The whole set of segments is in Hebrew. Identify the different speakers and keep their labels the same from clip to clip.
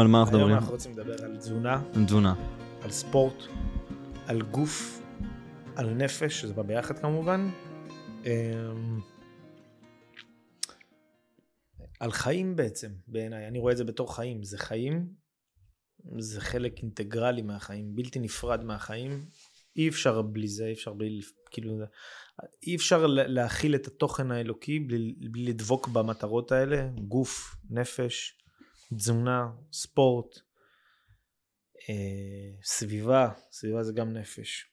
Speaker 1: היום על מה אנחנו
Speaker 2: היום
Speaker 1: מדברים?
Speaker 2: אנחנו רוצים לדבר על תזונה,
Speaker 1: תזונה.
Speaker 2: על ספורט, על גוף, על נפש, שזה בא ביחד כמובן. אמ, על חיים בעצם, בעיניי. אני רואה את זה בתור חיים. זה חיים, זה חלק אינטגרלי מהחיים, בלתי נפרד מהחיים. אי אפשר בלי זה, אי אפשר בלי, כאילו, אי אפשר לה- להכיל את התוכן האלוקי בלי, בלי לדבוק במטרות האלה, גוף, נפש, תזונה, ספורט, אה, סביבה, סביבה זה גם נפש.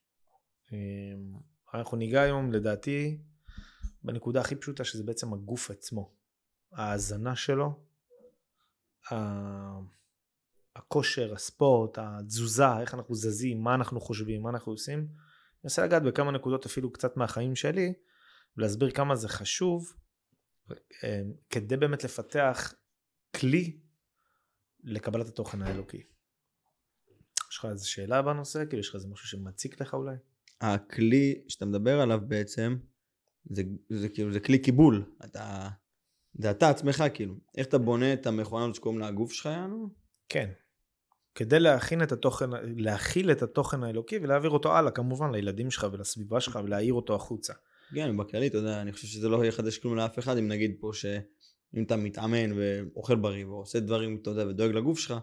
Speaker 2: אה, אנחנו ניגע היום, לדעתי, בנקודה הכי פשוטה, שזה בעצם הגוף עצמו. ההאזנה שלו, ה- הכושר, הספורט, התזוזה, איך אנחנו זזים, מה אנחנו חושבים, מה אנחנו עושים. אני אנסה לגעת בכמה נקודות אפילו קצת מהחיים שלי, ולהסביר כמה זה חשוב, אה, כדי באמת לפתח כלי לקבלת התוכן האלוקי. יש לך איזו שאלה בנושא? כאילו יש לך איזה משהו שמציק לך אולי?
Speaker 1: הכלי שאתה מדבר עליו בעצם, זה, זה כאילו, זה כלי קיבול. אתה, זה אתה עצמך, כאילו. איך אתה בונה את המכונה הזאת שקוראים לה הגוף שלך, יענו?
Speaker 2: כן. כדי להכין את התוכן, להכיל את התוכן האלוקי ולהעביר אותו הלאה, כמובן, לילדים שלך ולסביבה שלך ולהעיר אותו החוצה.
Speaker 1: כן, בכללי, אתה יודע, אני חושב שזה לא יחדש כלום לאף אחד, אם נגיד פה שאם אתה מתאמן ואוכל בריא ועושה דברים, אתה יודע, ודואג לגוף שלך,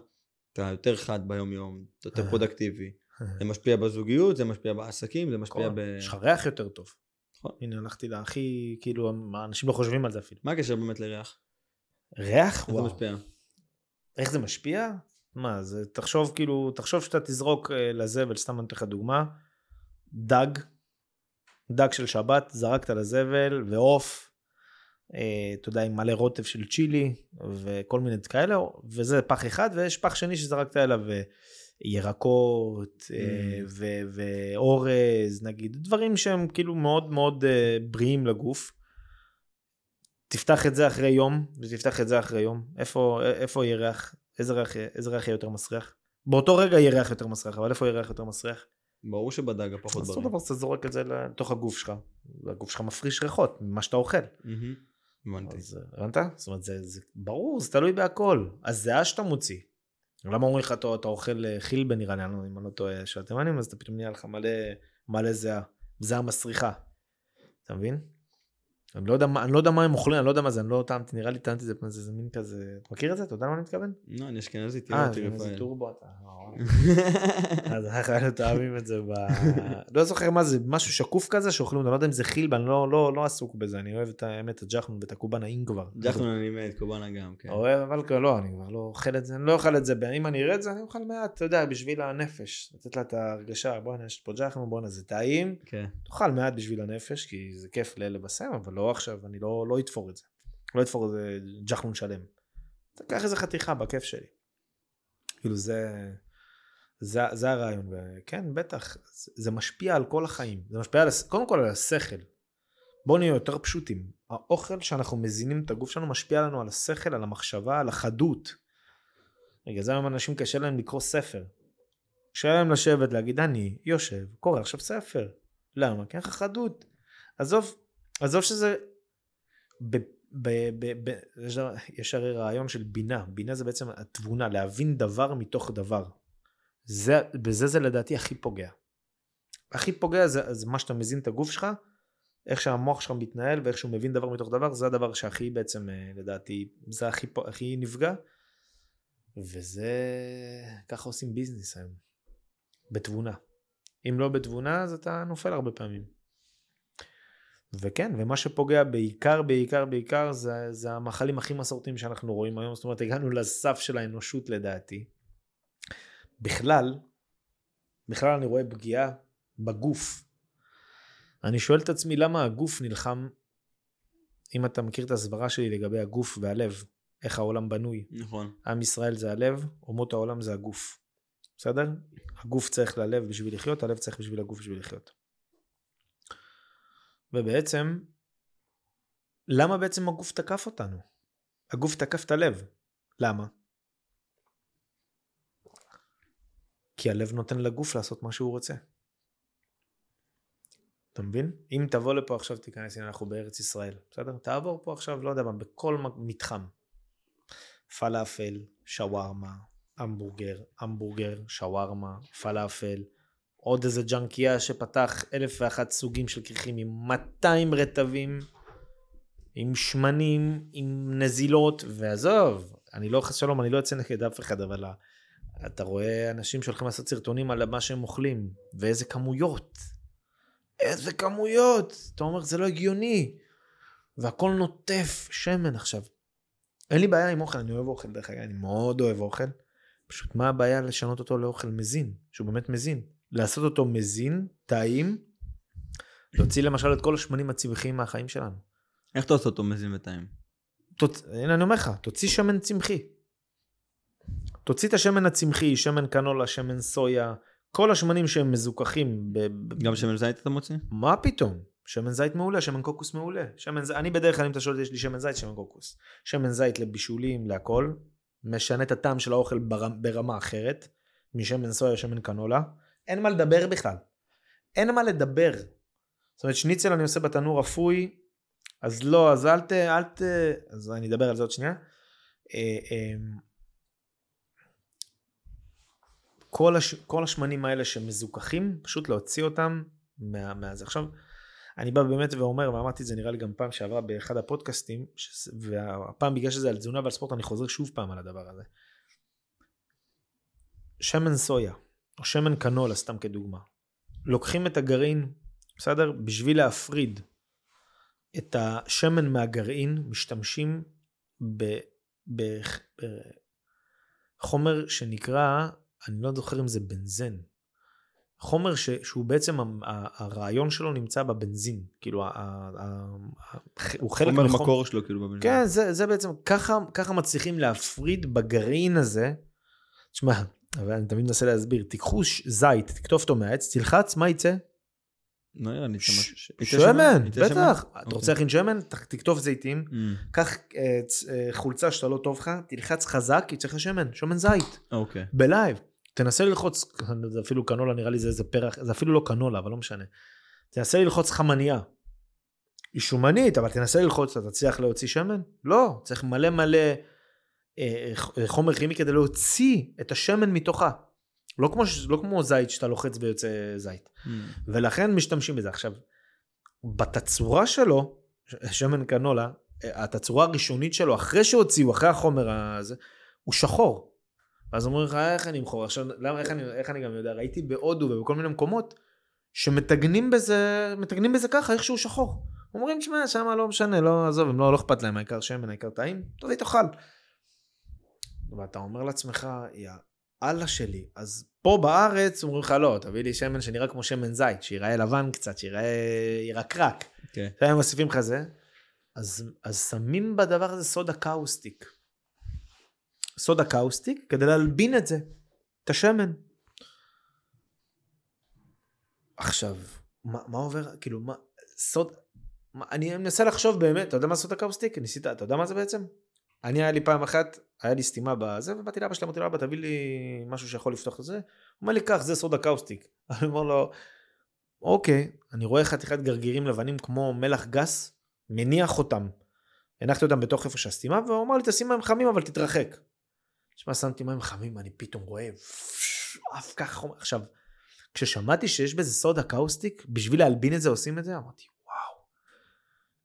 Speaker 1: אתה יותר חד ביום יום, אתה יותר פרודקטיבי. זה משפיע בזוגיות, זה משפיע בעסקים, זה משפיע ב...
Speaker 2: יש לך ריח יותר טוב.
Speaker 1: נכון.
Speaker 2: הנה, הלכתי להכי, כאילו, אנשים לא חושבים על זה אפילו.
Speaker 1: מה הקשר באמת לריח?
Speaker 2: ריח?
Speaker 1: איך זה
Speaker 2: וואו.
Speaker 1: משפיע?
Speaker 2: איך זה משפיע? מה, זה, תחשוב כאילו, תחשוב שאתה תזרוק אה, לזבל, סתם אני אתן לך דוגמה, דג, דג של שבת, זרקת לזבל, ועוף, אה, אתה יודע, עם מלא רוטב של צ'ילי, וכל מיני כאלה, וזה פח אחד, ויש פח שני שזרקת אליו אה, ירקות, אה,
Speaker 1: Mm.
Speaker 2: ואורז, נגיד, דברים שהם כאילו מאוד מאוד אה, בריאים לגוף. תפתח את זה אחרי יום, ותפתח את זה אחרי יום. איפה, איפה יהיה ריח? איזה ריח, איזה ריח יהיה יותר מסריח? באותו רגע יהיה ריח יותר מסריח, אבל איפה יהיה ריח יותר מסריח?
Speaker 1: ברור שבדג הפחות
Speaker 2: אז אותו
Speaker 1: בריא.
Speaker 2: דבר, אתה זורק את זה לתוך הגוף שלך. והגוף שלך מפריש ריחות ממה שאתה אוכל.
Speaker 1: מהמם. הבנתי.
Speaker 2: אה, הבנת? זאת אומרת, זה, זה ברור, זה תלוי בהכל. הזיעה שאתה מוציא. למה אומרים לך, אתה, אתה אוכל חילבה נראה לי, אם אני לא טועה, של התימנים, אז אתה פתאום נהיה לך מלא, מלא זיעה. זיעה מסריחה. אתה מבין? אני לא, יודע, מה- אני לא יודע מה הם אוכלים, אני לא יודע מה זה, אני לא טעמתי, נראה לי טעמתי את זה, זה, זה מין כזה, אתה מכיר את זה? אתה יודע למה אני מתכוון?
Speaker 1: לא, אני אשכנזי, תראה
Speaker 2: אה,
Speaker 1: אותי
Speaker 2: זה איזה
Speaker 1: רפאל.
Speaker 2: טורבו אתה. אה. אז אנחנו היינו תאהבים את זה ב... לא זוכר מה זה, משהו שקוף כזה שאוכלים אותו, לא יודע אם זה חילבה, אני לא, לא, לא עסוק בזה, אני אוהב את האמת, את הג'חנון ואת הקובאן האין כבר.
Speaker 1: ג'חנון אני מת, קובאנה גם, כן.
Speaker 2: אוהב, אבל לא, אני כבר לא אוכל את זה, אני לא אוכל את זה, אם אני אראה את זה, אני אוכל מעט, אתה יודע, בשביל הנפש, לתת לה את ההרגשה, בואנה, יש פה ג'חנון, בואנה, זה טעים,
Speaker 1: כן.
Speaker 2: תאכל מעט בשביל הנפש, כי זה כיף לאלה בסם, אבל לא עכשיו, אני לא, לא אתפור את זה. לא אתפור את זה ג'חנון שלם. תקח איזה חתיכה בכיף שלי. כאילו זה, זה, זה הרעיון, וכן, בטח, זה, משפיע על כל החיים. זה משפיע על, קודם כל על השכל. בואו נהיה יותר פשוטים. האוכל שאנחנו מזינים את הגוף שלנו משפיע לנו על השכל, על המחשבה, על החדות. בגלל זה היום אנשים קשה להם לקרוא ספר. קשה להם לשבת, להגיד, אני יושב, קורא עכשיו ספר. למה? כי אין לך חדות. עזוב, עזוב שזה... ב, ב, ב, ב, יש, הרי רעיון של בינה. בינה זה בעצם התבונה, להבין דבר מתוך דבר. זה, בזה זה לדעתי הכי פוגע. הכי פוגע זה, זה מה שאתה מזין את הגוף שלך, איך שהמוח שלך מתנהל ואיך שהוא מבין דבר מתוך דבר, זה הדבר שהכי בעצם, אה, לדעתי, זה הכי, הכי נפגע. וזה, ככה עושים ביזנס היום. בתבונה. אם לא בתבונה, אז אתה נופל הרבה פעמים. וכן, ומה שפוגע בעיקר, בעיקר, בעיקר, זה, זה המאכלים הכי מסורתיים שאנחנו רואים היום. זאת אומרת, הגענו לסף של האנושות לדעתי. בכלל, בכלל אני רואה פגיעה בגוף. אני שואל את עצמי למה הגוף נלחם, אם אתה מכיר את הסברה שלי לגבי הגוף והלב, איך העולם בנוי.
Speaker 1: נכון.
Speaker 2: עם ישראל זה הלב, אומות העולם זה הגוף. בסדר? הגוף צריך ללב בשביל לחיות, הלב צריך בשביל הגוף בשביל לחיות. ובעצם, למה בעצם הגוף תקף אותנו? הגוף תקף את הלב. למה? כי הלב נותן לגוף לעשות מה שהוא רוצה. אתה מבין? אם תבוא לפה עכשיו, תיכנס, הנה אנחנו בארץ ישראל, בסדר? תעבור פה עכשיו, לא יודע מה, בכל מתחם. פלאפל, שווארמה, המבורגר, המבורגר, שווארמה, פלאפל, עוד איזה ג'אנקייה שפתח אלף ואחת סוגים של כריכים עם 200 רטבים, עם שמנים, עם נזילות, ועזוב, אני לא, חס שלום, אני לא יוצא נגד אף אחד, אבל אתה רואה אנשים שהולכים לעשות סרטונים על מה שהם אוכלים, ואיזה כמויות. איזה כמויות! אתה אומר, זה לא הגיוני. והכל נוטף שמן עכשיו. אין לי בעיה עם אוכל, אני אוהב אוכל דרך אגב, אני מאוד אוהב אוכל. פשוט מה הבעיה לשנות אותו לאוכל מזין, שהוא באמת מזין. לעשות אותו מזין, טעים, להוציא למשל את כל השמנים הצמחיים מהחיים שלנו.
Speaker 1: איך אתה עושה אותו מזין וטעים?
Speaker 2: תוצ... הנה אני אומר לך, תוציא שמן צמחי. תוציא את השמן הצמחי, שמן קנולה, שמן סויה, כל השמנים שהם מזוכחים. ב...
Speaker 1: גם שמן זית אתה מוציא?
Speaker 2: מה פתאום? שמן זית מעולה, שמן קוקוס מעולה. שמן זית, אני בדרך כלל אם אתה שואל יש לי שמן זית, שמן קוקוס. שמן זית לבישולים, להכל. משנה את הטעם של האוכל בר... ברמה אחרת, משמן סויה, שמן קנולה. אין מה לדבר בכלל. אין מה לדבר. זאת אומרת, שניצל אני עושה בתנור אפוי, אז לא, אז אל ת... אל ת... אז אני אדבר על זה עוד שנייה. אה, אה, כל, הש... כל השמנים האלה שמזוכחים, פשוט להוציא אותם מה... מהזה. עכשיו, אני בא באמת ואומר, ואמרתי את זה נראה לי גם פעם שעברה באחד הפודקאסטים, ש... והפעם בגלל שזה על תזונה ועל ספורט, אני חוזר שוב פעם על הדבר הזה. שמן סויה, או שמן קנולה, סתם כדוגמה. לוקחים את הגרעין, בסדר? בשביל להפריד את השמן מהגרעין, משתמשים בחומר שנקרא אני לא זוכר אם זה בנזן. חומר ש, שהוא בעצם הרעיון שלו נמצא בבנזין כאילו ה, ה, ה, הוא חלק
Speaker 1: חומר מחום... מקור שלו כאילו בבנזין.
Speaker 2: כן זה, זה בעצם ככה ככה מצליחים להפריד בגרעין הזה. תשמע אבל אני תמיד מנסה להסביר תיקחו זית תקטוף אותו מהעץ תלחץ מה יצא
Speaker 1: לא נראה לי
Speaker 2: שמן, בטח. אתה רוצה להכין שמן? תכתוב זיתים, mm. קח אה, אה, חולצה שאתה לא טוב לך, תלחץ חזק, יצא לך שמן, שמן זית.
Speaker 1: אוקיי.
Speaker 2: בלייב. תנסה ללחוץ, זה אפילו קנולה נראה לי זה איזה פרח, זה אפילו לא קנולה, אבל לא משנה. תנסה ללחוץ חמניה. היא שומנית, אבל תנסה ללחוץ, אתה תצליח להוציא שמן? לא, צריך מלא מלא חומר כימי כדי להוציא את השמן מתוכה. לא כמו, לא כמו זית שאתה לוחץ ויוצא זית. Mm. ולכן משתמשים בזה. עכשיו, בתצורה שלו, שמן קנולה, התצורה הראשונית שלו, אחרי שהוציאו, אחרי החומר הזה, הוא שחור. ואז אומרים לך, איך אני אמכור? עכשיו, למה, איך אני, איך אני גם יודע? ראיתי בהודו ובכל מיני מקומות, שמתגנים בזה, מתגנים בזה ככה, איך שהוא שחור. אומרים, שמע, שמה לא משנה, לא, עזוב, הם לא, לא אכפת להם, העיקר שמן, העיקר טעים, תביא תאכל. ואתה אומר לעצמך, יא אללה שלי. אז פה בארץ אומרים לך לא, תביא לי שמן שנראה כמו שמן זית, שיראה לבן קצת, שיראה ירקרק. כן. Okay. הם מוסיפים לך זה. אז, אז שמים בדבר הזה סודה קאוסטיק. סודה קאוסטיק כדי להלבין את זה, את השמן. עכשיו, מה, מה עובר, כאילו, מה, סוד, מה, אני מנסה לחשוב באמת, אתה יודע מה סודה קאוסטיק? ניסית, אתה יודע מה זה בעצם? אני היה לי פעם אחת, היה לי סתימה בזה, ובאתי לאבא שלי, אמרתי לו, אבא, תביא לי משהו שיכול לפתוח את זה. הוא אומר לי, קח, זה סודה קאוסטיק. אני אומר לו, אוקיי, אני רואה חתיכת גרגירים לבנים כמו מלח גס, מניח אותם. הנחתי אותם בתוך איפה שהסתימה, והוא אמר לי, תשים מים חמים, אבל תתרחק. תשמע, שמתי מים חמים, אני פתאום רואה, כך חומר. עכשיו, כששמעתי שיש בזה סודה קאוסטיק, בשביל להלבין את זה עושים את זה, אמרתי, וואו.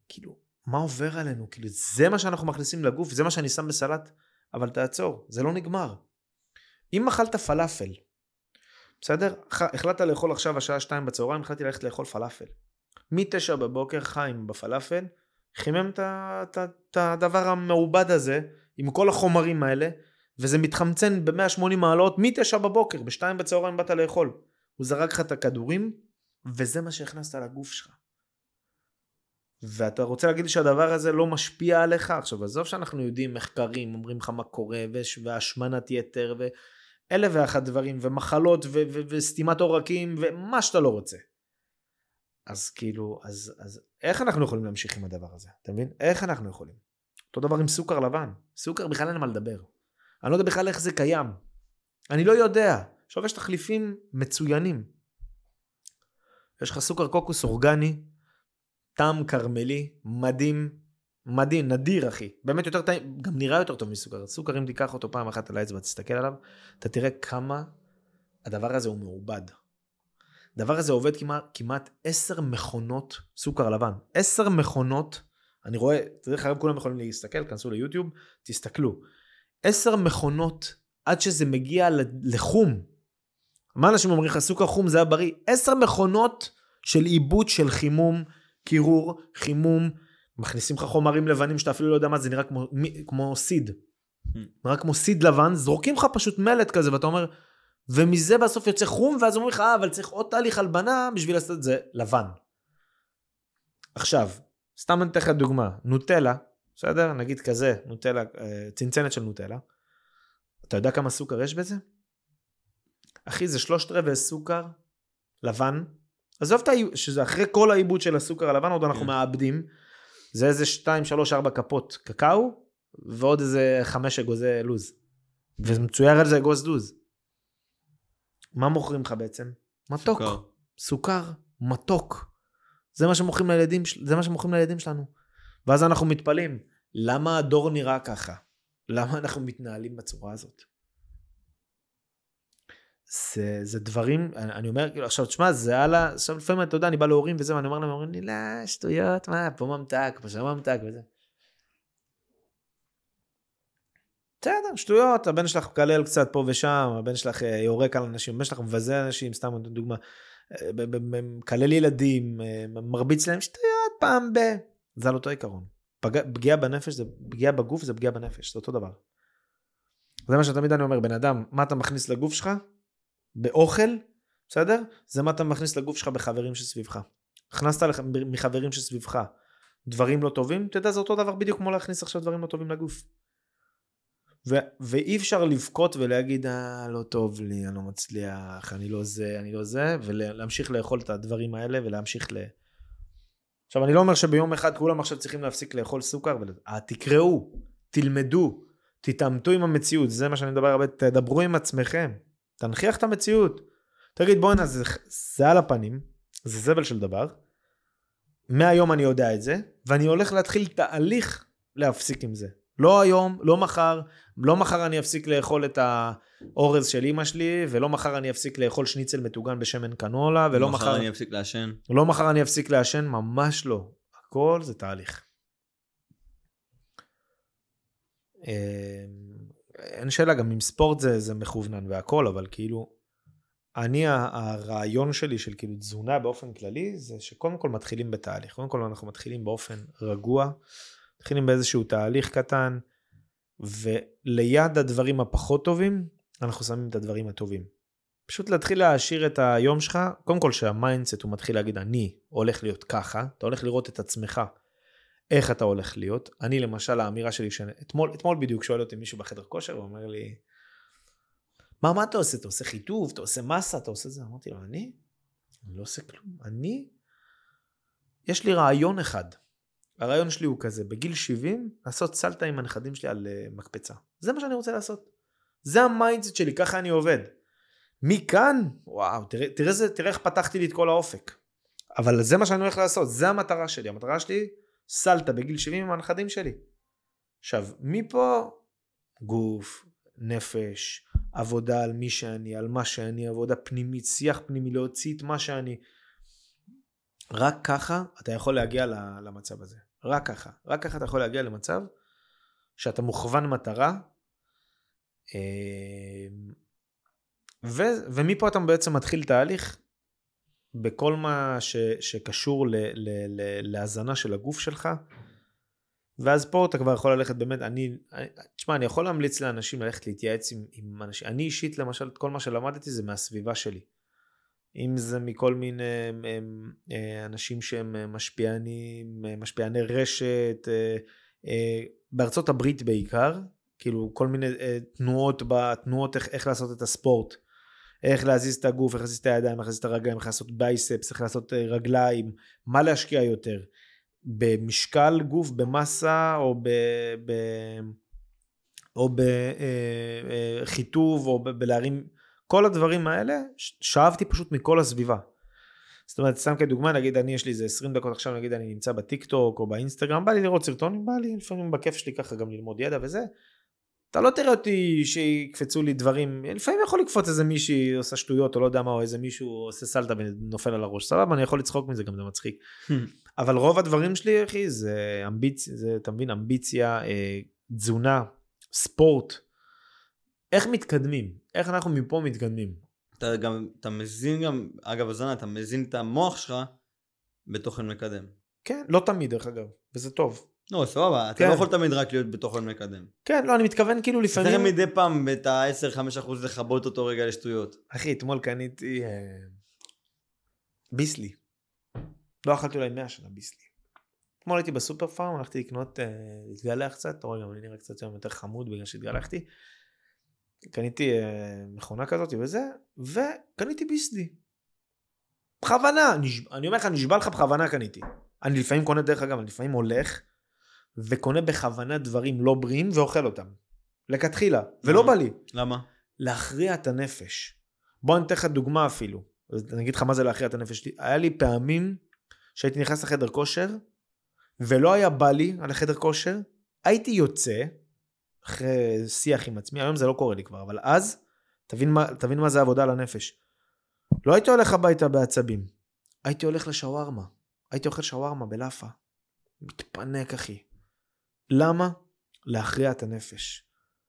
Speaker 2: כאילו, מה עובר עלינו? כאילו, זה מה שאנחנו מכניסים לגוף, זה מה שאני שם בסלט, אבל תעצור, זה לא נגמר. אם אכלת פלאפל, בסדר? החלטת לאכול עכשיו השעה שתיים בצהריים, החלטתי ללכת לאכול פלאפל. מ-9 בבוקר חיים בפלאפל, חימם את הדבר המעובד הזה, עם כל החומרים האלה, וזה מתחמצן ב-180 מעלות מ-9 בבוקר, ב-2 בצהריים באת לאכול. הוא זרק לך את הכדורים, וזה מה שהכנסת לגוף שלך. ואתה רוצה להגיד לי שהדבר הזה לא משפיע עליך? עכשיו עזוב שאנחנו יודעים מחקרים אומרים לך מה קורה והשמנת יתר ואלף ואחת דברים ומחלות ו- ו- וסתימת עורקים ומה שאתה לא רוצה. אז כאילו אז אז איך אנחנו יכולים להמשיך עם הדבר הזה אתה מבין איך אנחנו יכולים. אותו דבר עם סוכר לבן סוכר בכלל אין מה לדבר. אני לא יודע בכלל איך זה קיים. אני לא יודע. עכשיו יש תחליפים מצוינים. יש לך סוכר קוקוס אורגני טעם כרמלי, מדהים, מדהים, נדיר אחי. באמת יותר טעים, גם נראה יותר טוב מסוכר. סוכר אם תיקח אותו פעם אחת על האצבע, תסתכל עליו, אתה תראה כמה הדבר הזה הוא מעובד. הדבר הזה עובד כמעט, כמעט עשר מכונות סוכר לבן. עשר מכונות, אני רואה, דרך אגב כולם יכולים להסתכל, כנסו ליוטיוב, תסתכלו. עשר מכונות עד שזה מגיע לחום. מה אנשים אומרים לך, סוכר חום זה היה בריא? עשר מכונות של עיבוד של חימום, קירור, חימום, מכניסים לך חומרים לבנים שאתה אפילו לא יודע מה זה נראה כמו, כמו סיד. Hmm. נראה כמו סיד לבן, זורקים לך פשוט מלט כזה ואתה אומר, ומזה בסוף יוצא חום ואז אומרים לך, אה, אבל צריך עוד תהליך הלבנה בשביל לעשות את זה לבן. עכשיו, סתם אני אתן לך דוגמה, נוטלה, בסדר? נגיד כזה, נוטלה, אה, צנצנת של נוטלה. אתה יודע כמה סוכר יש בזה? אחי, זה שלושת רבעי סוכר לבן. עזוב את ה... שזה אחרי כל העיבוד של הסוכר הלבן, עוד אנחנו כן. מאבדים. זה איזה 2, 3, 4 כפות קקאו, ועוד איזה 5 אגוזי לוז. ומצויר על זה אגוז לוז. מה מוכרים לך בעצם? מתוק. סוכר. סוכר, מתוק. זה מה שמוכרים לילדים, זה מה שמוכרים לילדים שלנו. ואז אנחנו מתפלאים, למה הדור נראה ככה? למה אנחנו מתנהלים בצורה הזאת? זה, זה דברים, אני, אני אומר, כאילו, עכשיו תשמע, זה הלאה, עכשיו לפעמים אתה יודע, אני בא להורים וזה, ואני אומר להם, אומרים לי, לא, שטויות, מה, פה ממתק, פה שם ממתק וזה. בסדר, שטויות, הבן שלך מקלל קצת פה ושם, הבן שלך אה, יורק על אנשים, הבן שלך מבזה אנשים, סתם דוגמה, אה, מקלל ילדים, אה, מרביץ להם שטויות פעם ב... זה על אותו עיקרון. פגיעה בנפש זה פגיעה בגוף זה פגיעה בנפש, זה אותו דבר. זה מה שתמיד אני אומר, בן אדם, מה אתה מכניס לגוף שלך? באוכל, בסדר? זה מה אתה מכניס לגוף שלך בחברים שסביבך. הכנסת לך מחברים שסביבך דברים לא טובים, אתה יודע, זה אותו דבר בדיוק כמו להכניס עכשיו דברים לא טובים לגוף. ו- ואי אפשר לבכות ולהגיד, אה, לא טוב לי, אני לא מצליח, אני לא זה, אני לא זה, ולהמשיך לאכול את הדברים האלה ולהמשיך ל... עכשיו, אני לא אומר שביום אחד כולם עכשיו צריכים להפסיק לאכול סוכר, אבל אה, תקראו, תלמדו, תתעמתו עם המציאות, זה מה שאני מדבר הרבה, תדברו עם עצמכם, תנכיח את המציאות. תגיד, בואנה, זה, זה על הפנים, זה זבל של דבר, מהיום אני יודע את זה, ואני הולך להתחיל תהליך להפסיק עם זה. לא היום, לא מחר, לא מחר אני אפסיק לאכול את האורז של אימא שלי, ולא מחר אני אפסיק לאכול שניצל מטוגן בשמן קנולה, ולא מחר... מחר
Speaker 1: אני אפסיק לעשן.
Speaker 2: לא מחר אני אפסיק לעשן, ממש לא. הכל זה תהליך. אין שאלה, גם עם ספורט זה, זה מכוונן והכל, אבל כאילו, אני, הרעיון שלי של כאילו תזונה באופן כללי, זה שקודם כל מתחילים בתהליך. קודם כל אנחנו מתחילים באופן רגוע. מתחילים באיזשהו תהליך קטן, וליד הדברים הפחות טובים, אנחנו שמים את הדברים הטובים. פשוט להתחיל להעשיר את היום שלך, קודם כל שה mindset הוא מתחיל להגיד אני הולך להיות ככה, אתה הולך לראות את עצמך, איך אתה הולך להיות. אני למשל האמירה שלי, שאתמול אתמול בדיוק שואל אותי מישהו בחדר כושר, הוא אומר לי, מה, מה אתה עושה? אתה עושה חיטוב, אתה עושה מסה, אתה עושה זה? אמרתי לו, אני? אני לא עושה כלום. אני, יש לי רעיון אחד. הרעיון שלי הוא כזה, בגיל 70, לעשות סלטה עם הנכדים שלי על uh, מקפצה. זה מה שאני רוצה לעשות. זה ה mindset שלי, ככה אני עובד. מכאן, וואו, תראה, תראה, זה, תראה איך פתחתי לי את כל האופק. אבל זה מה שאני הולך לעשות, זה המטרה שלי. המטרה שלי, סלטה בגיל 70 עם הנכדים שלי. עכשיו, מפה, גוף, נפש, עבודה על מי שאני, על מה שאני, עבודה פנימית, שיח פנימי, להוציא את מה שאני. רק ככה אתה יכול להגיע למצב הזה. רק ככה. רק ככה אתה יכול להגיע למצב שאתה מוכוון מטרה, אמ, ו, ומפה אתה בעצם מתחיל תהליך בכל מה ש, שקשור ל, ל, ל, להזנה של הגוף שלך, ואז פה אתה כבר יכול ללכת באמת, אני, תשמע, אני יכול להמליץ לאנשים ללכת להתייעץ עם, עם אנשים, אני אישית למשל, את כל מה שלמדתי זה מהסביבה שלי. אם זה מכל מיני אה, אנשים שהם אה, משפיענים, אה, משפיעני רשת, בארצות הברית בעיקר, כאילו כל מיני תנועות בתנועות איך, איך לעשות את הספורט, איך להזיז את הגוף, איך להזיז את הידיים, איך להזיז את הרגליים, איך לעשות biceps, איך לעשות רגליים, מה להשקיע יותר, במשקל גוף, במסה או ב... ב או בחיטוב או בלהרים כל הדברים האלה שאבתי פשוט מכל הסביבה. זאת אומרת, סתם כדוגמה, נגיד אני יש לי איזה 20 דקות עכשיו, נגיד אני נמצא בטיק טוק או באינסטגרם, בא לי לראות סרטונים, בא לי לפעמים בכיף שלי ככה גם ללמוד ידע וזה. אתה לא תראה אותי שיקפצו לי דברים, לפעמים יכול לקפוץ איזה מישהי עושה שטויות או לא יודע מה, או איזה מישהו עושה סלטה ונופל על הראש, סבבה, אני יכול לצחוק מזה, גם זה מצחיק. אבל רוב הדברים שלי, אחי, זה אמביציה, זה, אתה מבין, אמביציה, אה, תזונה, ספורט. איך מתקדמים? איך אנחנו מפה מתקדמים?
Speaker 1: אתה גם, אתה מזין גם, אגב, הזנה, אתה מזין את המוח שלך בתוכן מקדם.
Speaker 2: כן, לא תמיד דרך אגב, וזה טוב.
Speaker 1: לא, סבבה, אתה
Speaker 2: כן.
Speaker 1: לא יכול תמיד רק להיות בתוכן מקדם.
Speaker 2: כן, לא, אני מתכוון כאילו
Speaker 1: צריך
Speaker 2: לפעמים...
Speaker 1: מדי פעם את ה-10-5% לכבות אותו רגע לשטויות.
Speaker 2: אחי, אתמול קניתי אה, ביסלי. לא אכלתי אולי 100 שנה ביסלי. אתמול הייתי בסופר פארם, הלכתי לקנות, אה, להתגלח קצת, אתה רואה, גם אני נראה קצת היום יותר חמוד בגלל שהתגלחתי. קניתי אה, מכונה כזאת וזה, וקניתי ביסלי. בכוונה. אני אומר לך, נשבע לך בכוונה קניתי. אני לפעמים קונה, דרך אגב, אני לפעמים הולך וקונה בכוונה דברים לא בריאים ואוכל אותם. לכתחילה, ולא בא לי.
Speaker 1: למה?
Speaker 2: להכריע את הנפש. בוא אני אתן לך דוגמה אפילו. אני אגיד לך מה זה להכריע את הנפש שלי. היה לי פעמים שהייתי נכנס לחדר כושר, ולא היה בא לי על החדר כושר, הייתי יוצא, אחרי שיח עם עצמי, היום זה לא קורה לי כבר, אבל אז, תבין מה, תבין מה זה עבודה על הנפש. לא הייתי הולך הביתה בעצבים, הייתי הולך לשווארמה. הייתי אוכל שווארמה בלאפה. מתפנק אחי. למה? להכריע את הנפש.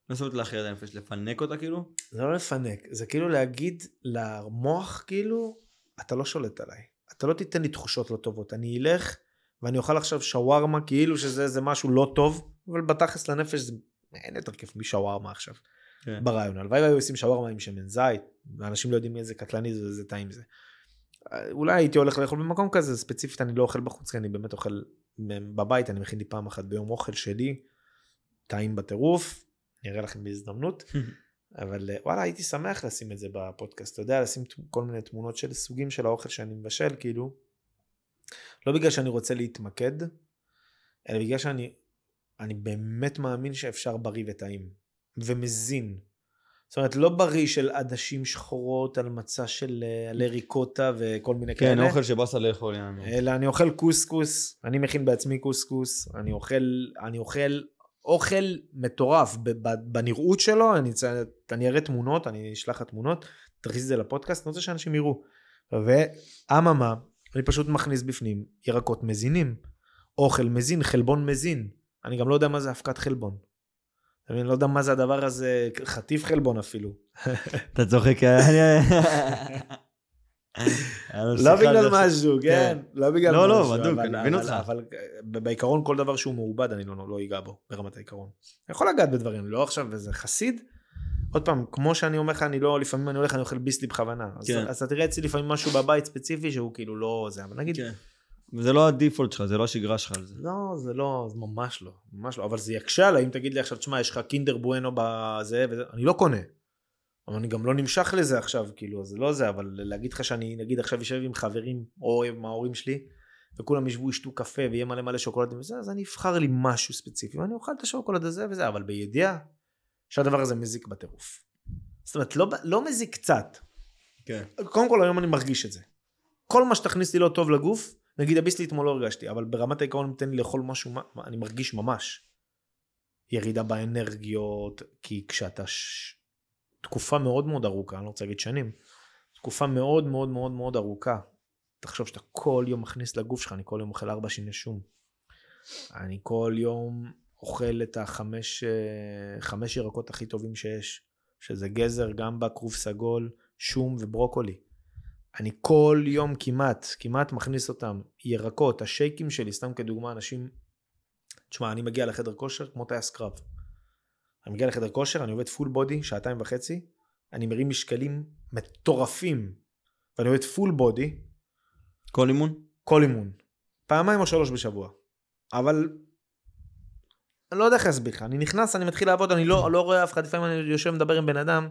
Speaker 1: מה זאת אומרת להכריע את הנפש? לפנק אותה כאילו?
Speaker 2: זה לא לפנק, זה כאילו להגיד למוח כאילו, אתה לא שולט עליי. אתה לא תיתן לי תחושות לא טובות. אני אלך ואני אוכל עכשיו שווארמה כאילו שזה איזה משהו לא טוב, אבל בתכלס לנפש זה אין יותר כיף משווארמה עכשיו.
Speaker 1: כן.
Speaker 2: ברעיון. הלוואי והיו עושים שווארמה עם שמן זית, ואנשים לא יודעים איזה קטלני זה ואיזה טעים זה. אולי הייתי הולך לאכול במקום כזה, ספציפית אני לא אוכל בחוץ, כי אני באמת אוכל בבית, אני מכין לי פעם אחת ביום אוכל שלי, טעים בטירוף, אני אראה לכם בהזדמנות. אבל אה, וואלה הייתי שמח לשים את זה בפודקאסט, אתה יודע, לשים כל מיני תמונות של סוגים של האוכל שאני מבשל, כאילו, לא בגלל שאני רוצה להתמקד, אלא בגלל שאני אני באמת מאמין שאפשר בריא וטעים, ומזין. זאת אומרת, לא בריא של עדשים שחורות על מצע של אה, עלי ריקוטה וכל מיני
Speaker 1: כן,
Speaker 2: כאלה.
Speaker 1: אוכל שבאסה לאכול, יענו.
Speaker 2: אלא אני אוכל קוסקוס, אני מכין בעצמי קוסקוס, אני אוכל, אני אוכל אוכל מטורף בנראות שלו, אני, אני אראה תמונות, אני אשלח לך תמונות, תכניס את זה לפודקאסט, אני רוצה שאנשים יראו. ואממה, אני פשוט מכניס בפנים ירקות מזינים, אוכל מזין, חלבון מזין. אני גם לא יודע מה זה אבקת חלבון. אני לא יודע מה זה הדבר הזה, חטיף חלבון אפילו.
Speaker 1: אתה צוחק, היה
Speaker 2: לא בגלל משהו, כן, לא בגלל
Speaker 1: לא, לא,
Speaker 2: משהו.
Speaker 1: בדוק,
Speaker 2: אבל-
Speaker 1: אני מבין אותך.
Speaker 2: אבל בעיקרון כל דבר שהוא מעובד אני לא לא אגע בו ברמת העיקרון. אני יכול לגעת בדברים, לא עכשיו איזה חסיד. עוד פעם, כמו שאני אומר לך, אני לא, לפעמים אני הולך, אני אוכל ביסלי בכוונה. אז-
Speaker 1: כן.
Speaker 2: אז אתה תראה אצלי לפעמים משהו בבית ספציפי שהוא כאילו לא זה, אבל נגיד,
Speaker 1: וזה לא הדיפולט שלך, זה לא השגרה שלך על זה.
Speaker 2: לא, זה לא, זה ממש לא, ממש לא, אבל זה יקשה עליי אם תגיד לי עכשיו, תשמע, יש לך קינדר בואנו בזה, וזה, אני לא קונה. אבל אני גם לא נמשך לזה עכשיו, כאילו, זה לא זה, אבל להגיד לך שאני, נגיד עכשיו אשב עם חברים, או עם ההורים שלי, וכולם ישבו, ישתו קפה, ויהיה מלא מלא שוקולדים וזה, אז אני אבחר לי משהו ספציפי, ואני אוכל את השוקולד הזה וזה, אבל בידיעה שהדבר הזה מזיק בטירוף. זאת אומרת, לא, לא מזיק קצת.
Speaker 1: כן.
Speaker 2: קודם כל היום אני מרגיש את זה. כל מה שתכניס לי לא טוב לגוף, נגיד הביסלי אתמול לא הרגשתי, אבל ברמת העיקרון נותן לי לאכול משהו, מה- אני מרגיש ממש ירידה באנרגיות, כי כשאתה ש... תקופה מאוד מאוד ארוכה, אני לא רוצה להגיד שנים, תקופה מאוד מאוד מאוד מאוד ארוכה, תחשוב שאתה כל יום מכניס לגוף שלך, אני כל יום אוכל ארבע שיני שום. אני כל יום אוכל את החמש אה, חמש ירקות הכי טובים שיש, שזה גזר, גמבה, כרוב סגול, שום וברוקולי. אני כל יום כמעט, כמעט מכניס אותם. ירקות, השייקים שלי, סתם כדוגמה, אנשים... תשמע, אני מגיע לחדר כושר כמו טייס קרב. אני מגיע לחדר כושר, אני עובד full body, שעתיים וחצי, אני מרים משקלים מטורפים, ואני עובד full body,
Speaker 1: כל אימון?
Speaker 2: כל אימון. פעמיים או שלוש בשבוע. אבל... אני לא יודע איך להסביר לך, אני נכנס, אני מתחיל לעבוד, אני לא, לא רואה אף אחד, לפעמים אני יושב מדבר עם בן אדם,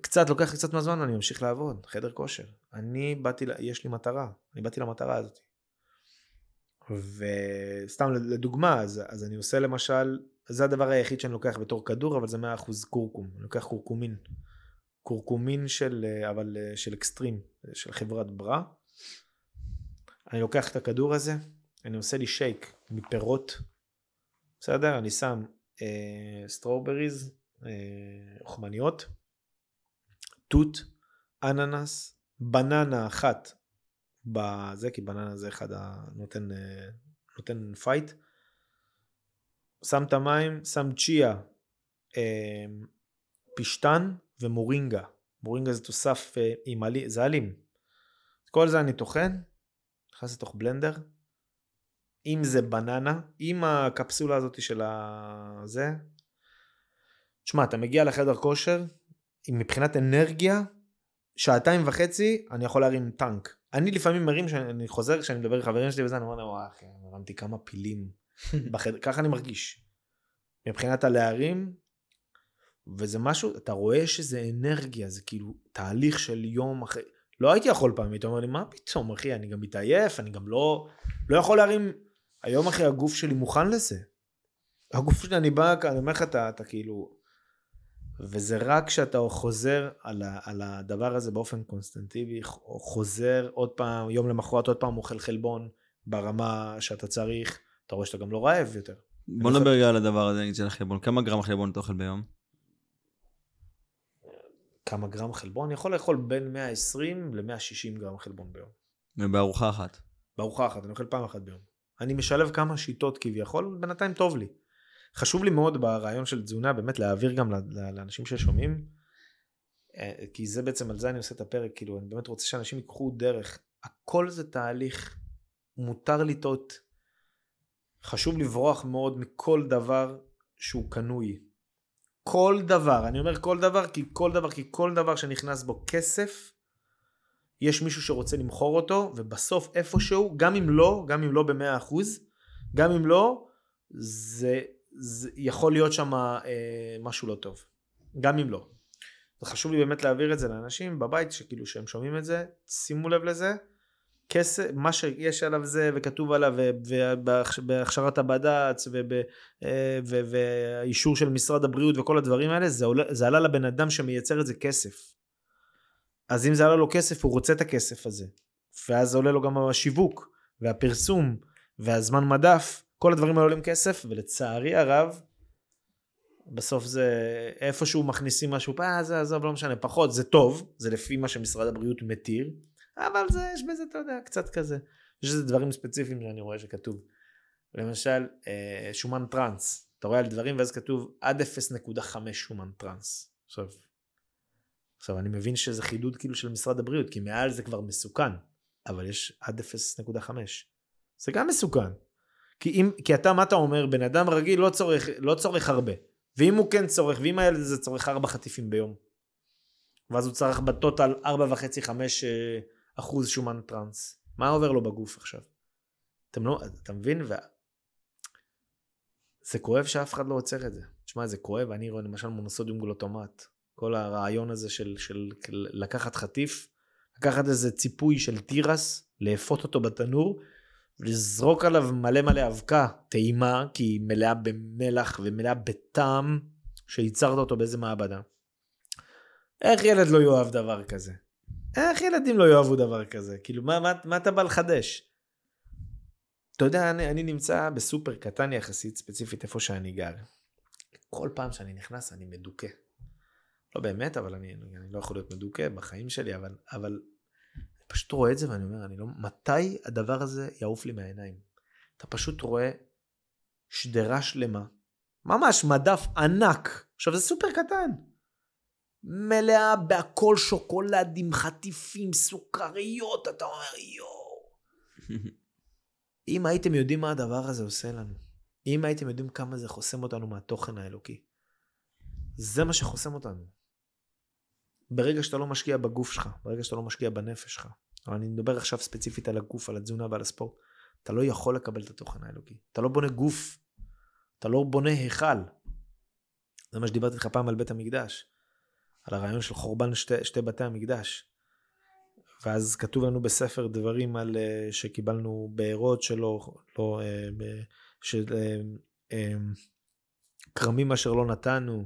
Speaker 2: קצת, לוקח קצת מהזמן ואני ממשיך לעבוד, חדר כושר. אני באתי, יש לי מטרה, אני באתי למטרה הזאת. וסתם לדוגמה, אז, אז אני עושה למשל, זה הדבר היחיד שאני לוקח בתור כדור, אבל זה 100% קורקום, אני לוקח קורקומין. קורקומין של, אה, אבל אה, של אקסטרים, של חברת ברה. אני לוקח את הכדור הזה, אני עושה לי שייק מפירות, בסדר? אני שם אה, strawberries, אה, אוכמניות, תות, אננס, בננה אחת בזה, כי בננה זה אחד הנותן אה, נותן fight. שם את המים, שם צ'יה, אה, פשתן ומורינגה. מורינגה זה תוסף אה, עם עלי, זה אלים. כל זה אני טוחן, נכנס לתוך בלנדר. אם זה בננה, עם הקפסולה הזאת של הזה. תשמע, אתה מגיע לחדר כושר, מבחינת אנרגיה, שעתיים וחצי אני יכול להרים טנק. אני לפעמים מרים, כשאני חוזר, כשאני מדבר עם חברים שלי וזה, אני אומר להם, וואי אחי, הרמתי כמה פילים בחדר, ככה אני מרגיש. מבחינת הלהרים, וזה משהו, אתה רואה שזה אנרגיה, זה כאילו תהליך של יום אחרי, לא הייתי יכול פעם, היית אומר לי, מה פתאום אחי, אני גם מתעייף, אני גם לא, לא יכול להרים, היום אחי הגוף שלי מוכן לזה. הגוף שלי, אני בא, אני אומר לך, אתה, אתה כאילו, וזה רק כשאתה חוזר על, ה, על הדבר הזה באופן קונסטנטיבי, חוזר עוד פעם, יום למחרת עוד פעם אוכל חלבון ברמה שאתה צריך, אתה רואה שאתה גם לא רעב יותר.
Speaker 1: בוא נדבר רגע על הדבר הזה, נגיד של החלבון. כמה גרם חלבון אתה אוכל ביום?
Speaker 2: כמה גרם חלבון? אני יכול לאכול בין 120 ל-160 גרם חלבון ביום.
Speaker 1: ובארוחה אחת?
Speaker 2: בארוחה אחת, אני אוכל פעם אחת ביום. אני משלב כמה שיטות כביכול, בינתיים טוב לי. חשוב לי מאוד ברעיון של תזונה באמת להעביר גם לאנשים ששומעים, אה, כי זה בעצם על זה אני עושה את הפרק, כאילו אני באמת רוצה שאנשים ייקחו דרך, הכל זה תהליך, מותר לטעות, חשוב לברוח מאוד מכל דבר שהוא קנוי. כל דבר, אני אומר כל דבר כי כל דבר, כי כל דבר שנכנס בו כסף, יש מישהו שרוצה למכור אותו, ובסוף איפשהו, גם אם לא, גם אם לא במאה אחוז, גם אם לא, זה זה יכול להיות שם אה, משהו לא טוב. גם אם לא. חשוב לי באמת להעביר את זה לאנשים בבית, שכאילו שהם שומעים את זה, שימו לב לזה. כסף, מה שיש עליו זה וכתוב עליו ובהכשרת הבד"ץ אה, ובאישור של משרד הבריאות וכל הדברים האלה, זה, עולה, זה עלה לבן אדם שמייצר את זה כסף. אז אם זה עלה לו כסף, הוא רוצה את הכסף הזה. ואז עולה לו גם השיווק והפרסום והזמן מדף כל הדברים האלה עולים כסף, ולצערי הרב, בסוף זה איפשהו מכניסים משהו, אה זה עזוב לא משנה, פחות, זה טוב, זה לפי מה שמשרד הבריאות מתיר, אבל זה, יש בזה, אתה יודע, קצת כזה. יש איזה דברים ספציפיים שאני רואה שכתוב. למשל, אה, שומן טראנס, אתה רואה על דברים ואז כתוב עד 0.5 שומן טראנס. עכשיו, עכשיו אני מבין שזה חידוד כאילו של משרד הבריאות, כי מעל זה כבר מסוכן, אבל יש עד 0.5. זה גם מסוכן. כי, אם, כי אתה, מה אתה אומר? בן אדם רגיל לא צורך, לא צורך הרבה. ואם הוא כן צורך, ואם הילד הזה צורך ארבע חטיפים ביום, ואז הוא צריך בטוטל ארבע וחצי, חמש אה, אחוז שומן טראנס, מה עובר לו בגוף עכשיו? אתם לא, אתה מבין? ו... זה כואב שאף אחד לא עוצר את זה. תשמע, זה כואב, אני רואה למשל מונוסודיום גלוטומט. כל הרעיון הזה של, של לקחת חטיף, לקחת איזה ציפוי של תירס, לאפות אותו בתנור, ולזרוק עליו מלא מלא אבקה, טעימה, כי היא מלאה במלח ומלאה בטעם שייצרת אותו באיזה מעבדה. איך ילד לא יאהב דבר כזה? איך ילדים לא יאהבו דבר כזה? כאילו, מה, מה, מה אתה בא לחדש? אתה יודע, אני, אני נמצא בסופר קטן יחסית, ספציפית איפה שאני גר. כל פעם שאני נכנס אני מדוכא. לא באמת, אבל אני, אני לא יכול להיות מדוכא בחיים שלי, אבל, אבל פשוט רואה את זה ואני אומר, אני לא, מתי הדבר הזה יעוף לי מהעיניים? אתה פשוט רואה שדרה שלמה, ממש מדף ענק, עכשיו זה סופר קטן, מלאה בהכל שוקולדים, חטיפים, סוכריות, אתה אומר יואו. אם הייתם יודעים מה הדבר הזה עושה לנו, אם הייתם יודעים כמה זה חוסם אותנו מהתוכן האלוקי, זה מה שחוסם אותנו. ברגע שאתה לא משקיע בגוף שלך, ברגע שאתה לא משקיע בנפש שלך, אבל אני מדבר עכשיו ספציפית על הגוף, על התזונה ועל הספורט, אתה לא יכול לקבל את התוכן האלוקי. אתה לא בונה גוף, אתה לא בונה היכל. זה מה שדיברתי איתך פעם על בית המקדש, על הרעיון של חורבן שתי, שתי בתי המקדש. ואז כתוב לנו בספר דברים על uh, שקיבלנו בארות שלא, לא, uh, של uh, כרמים אשר לא נתנו,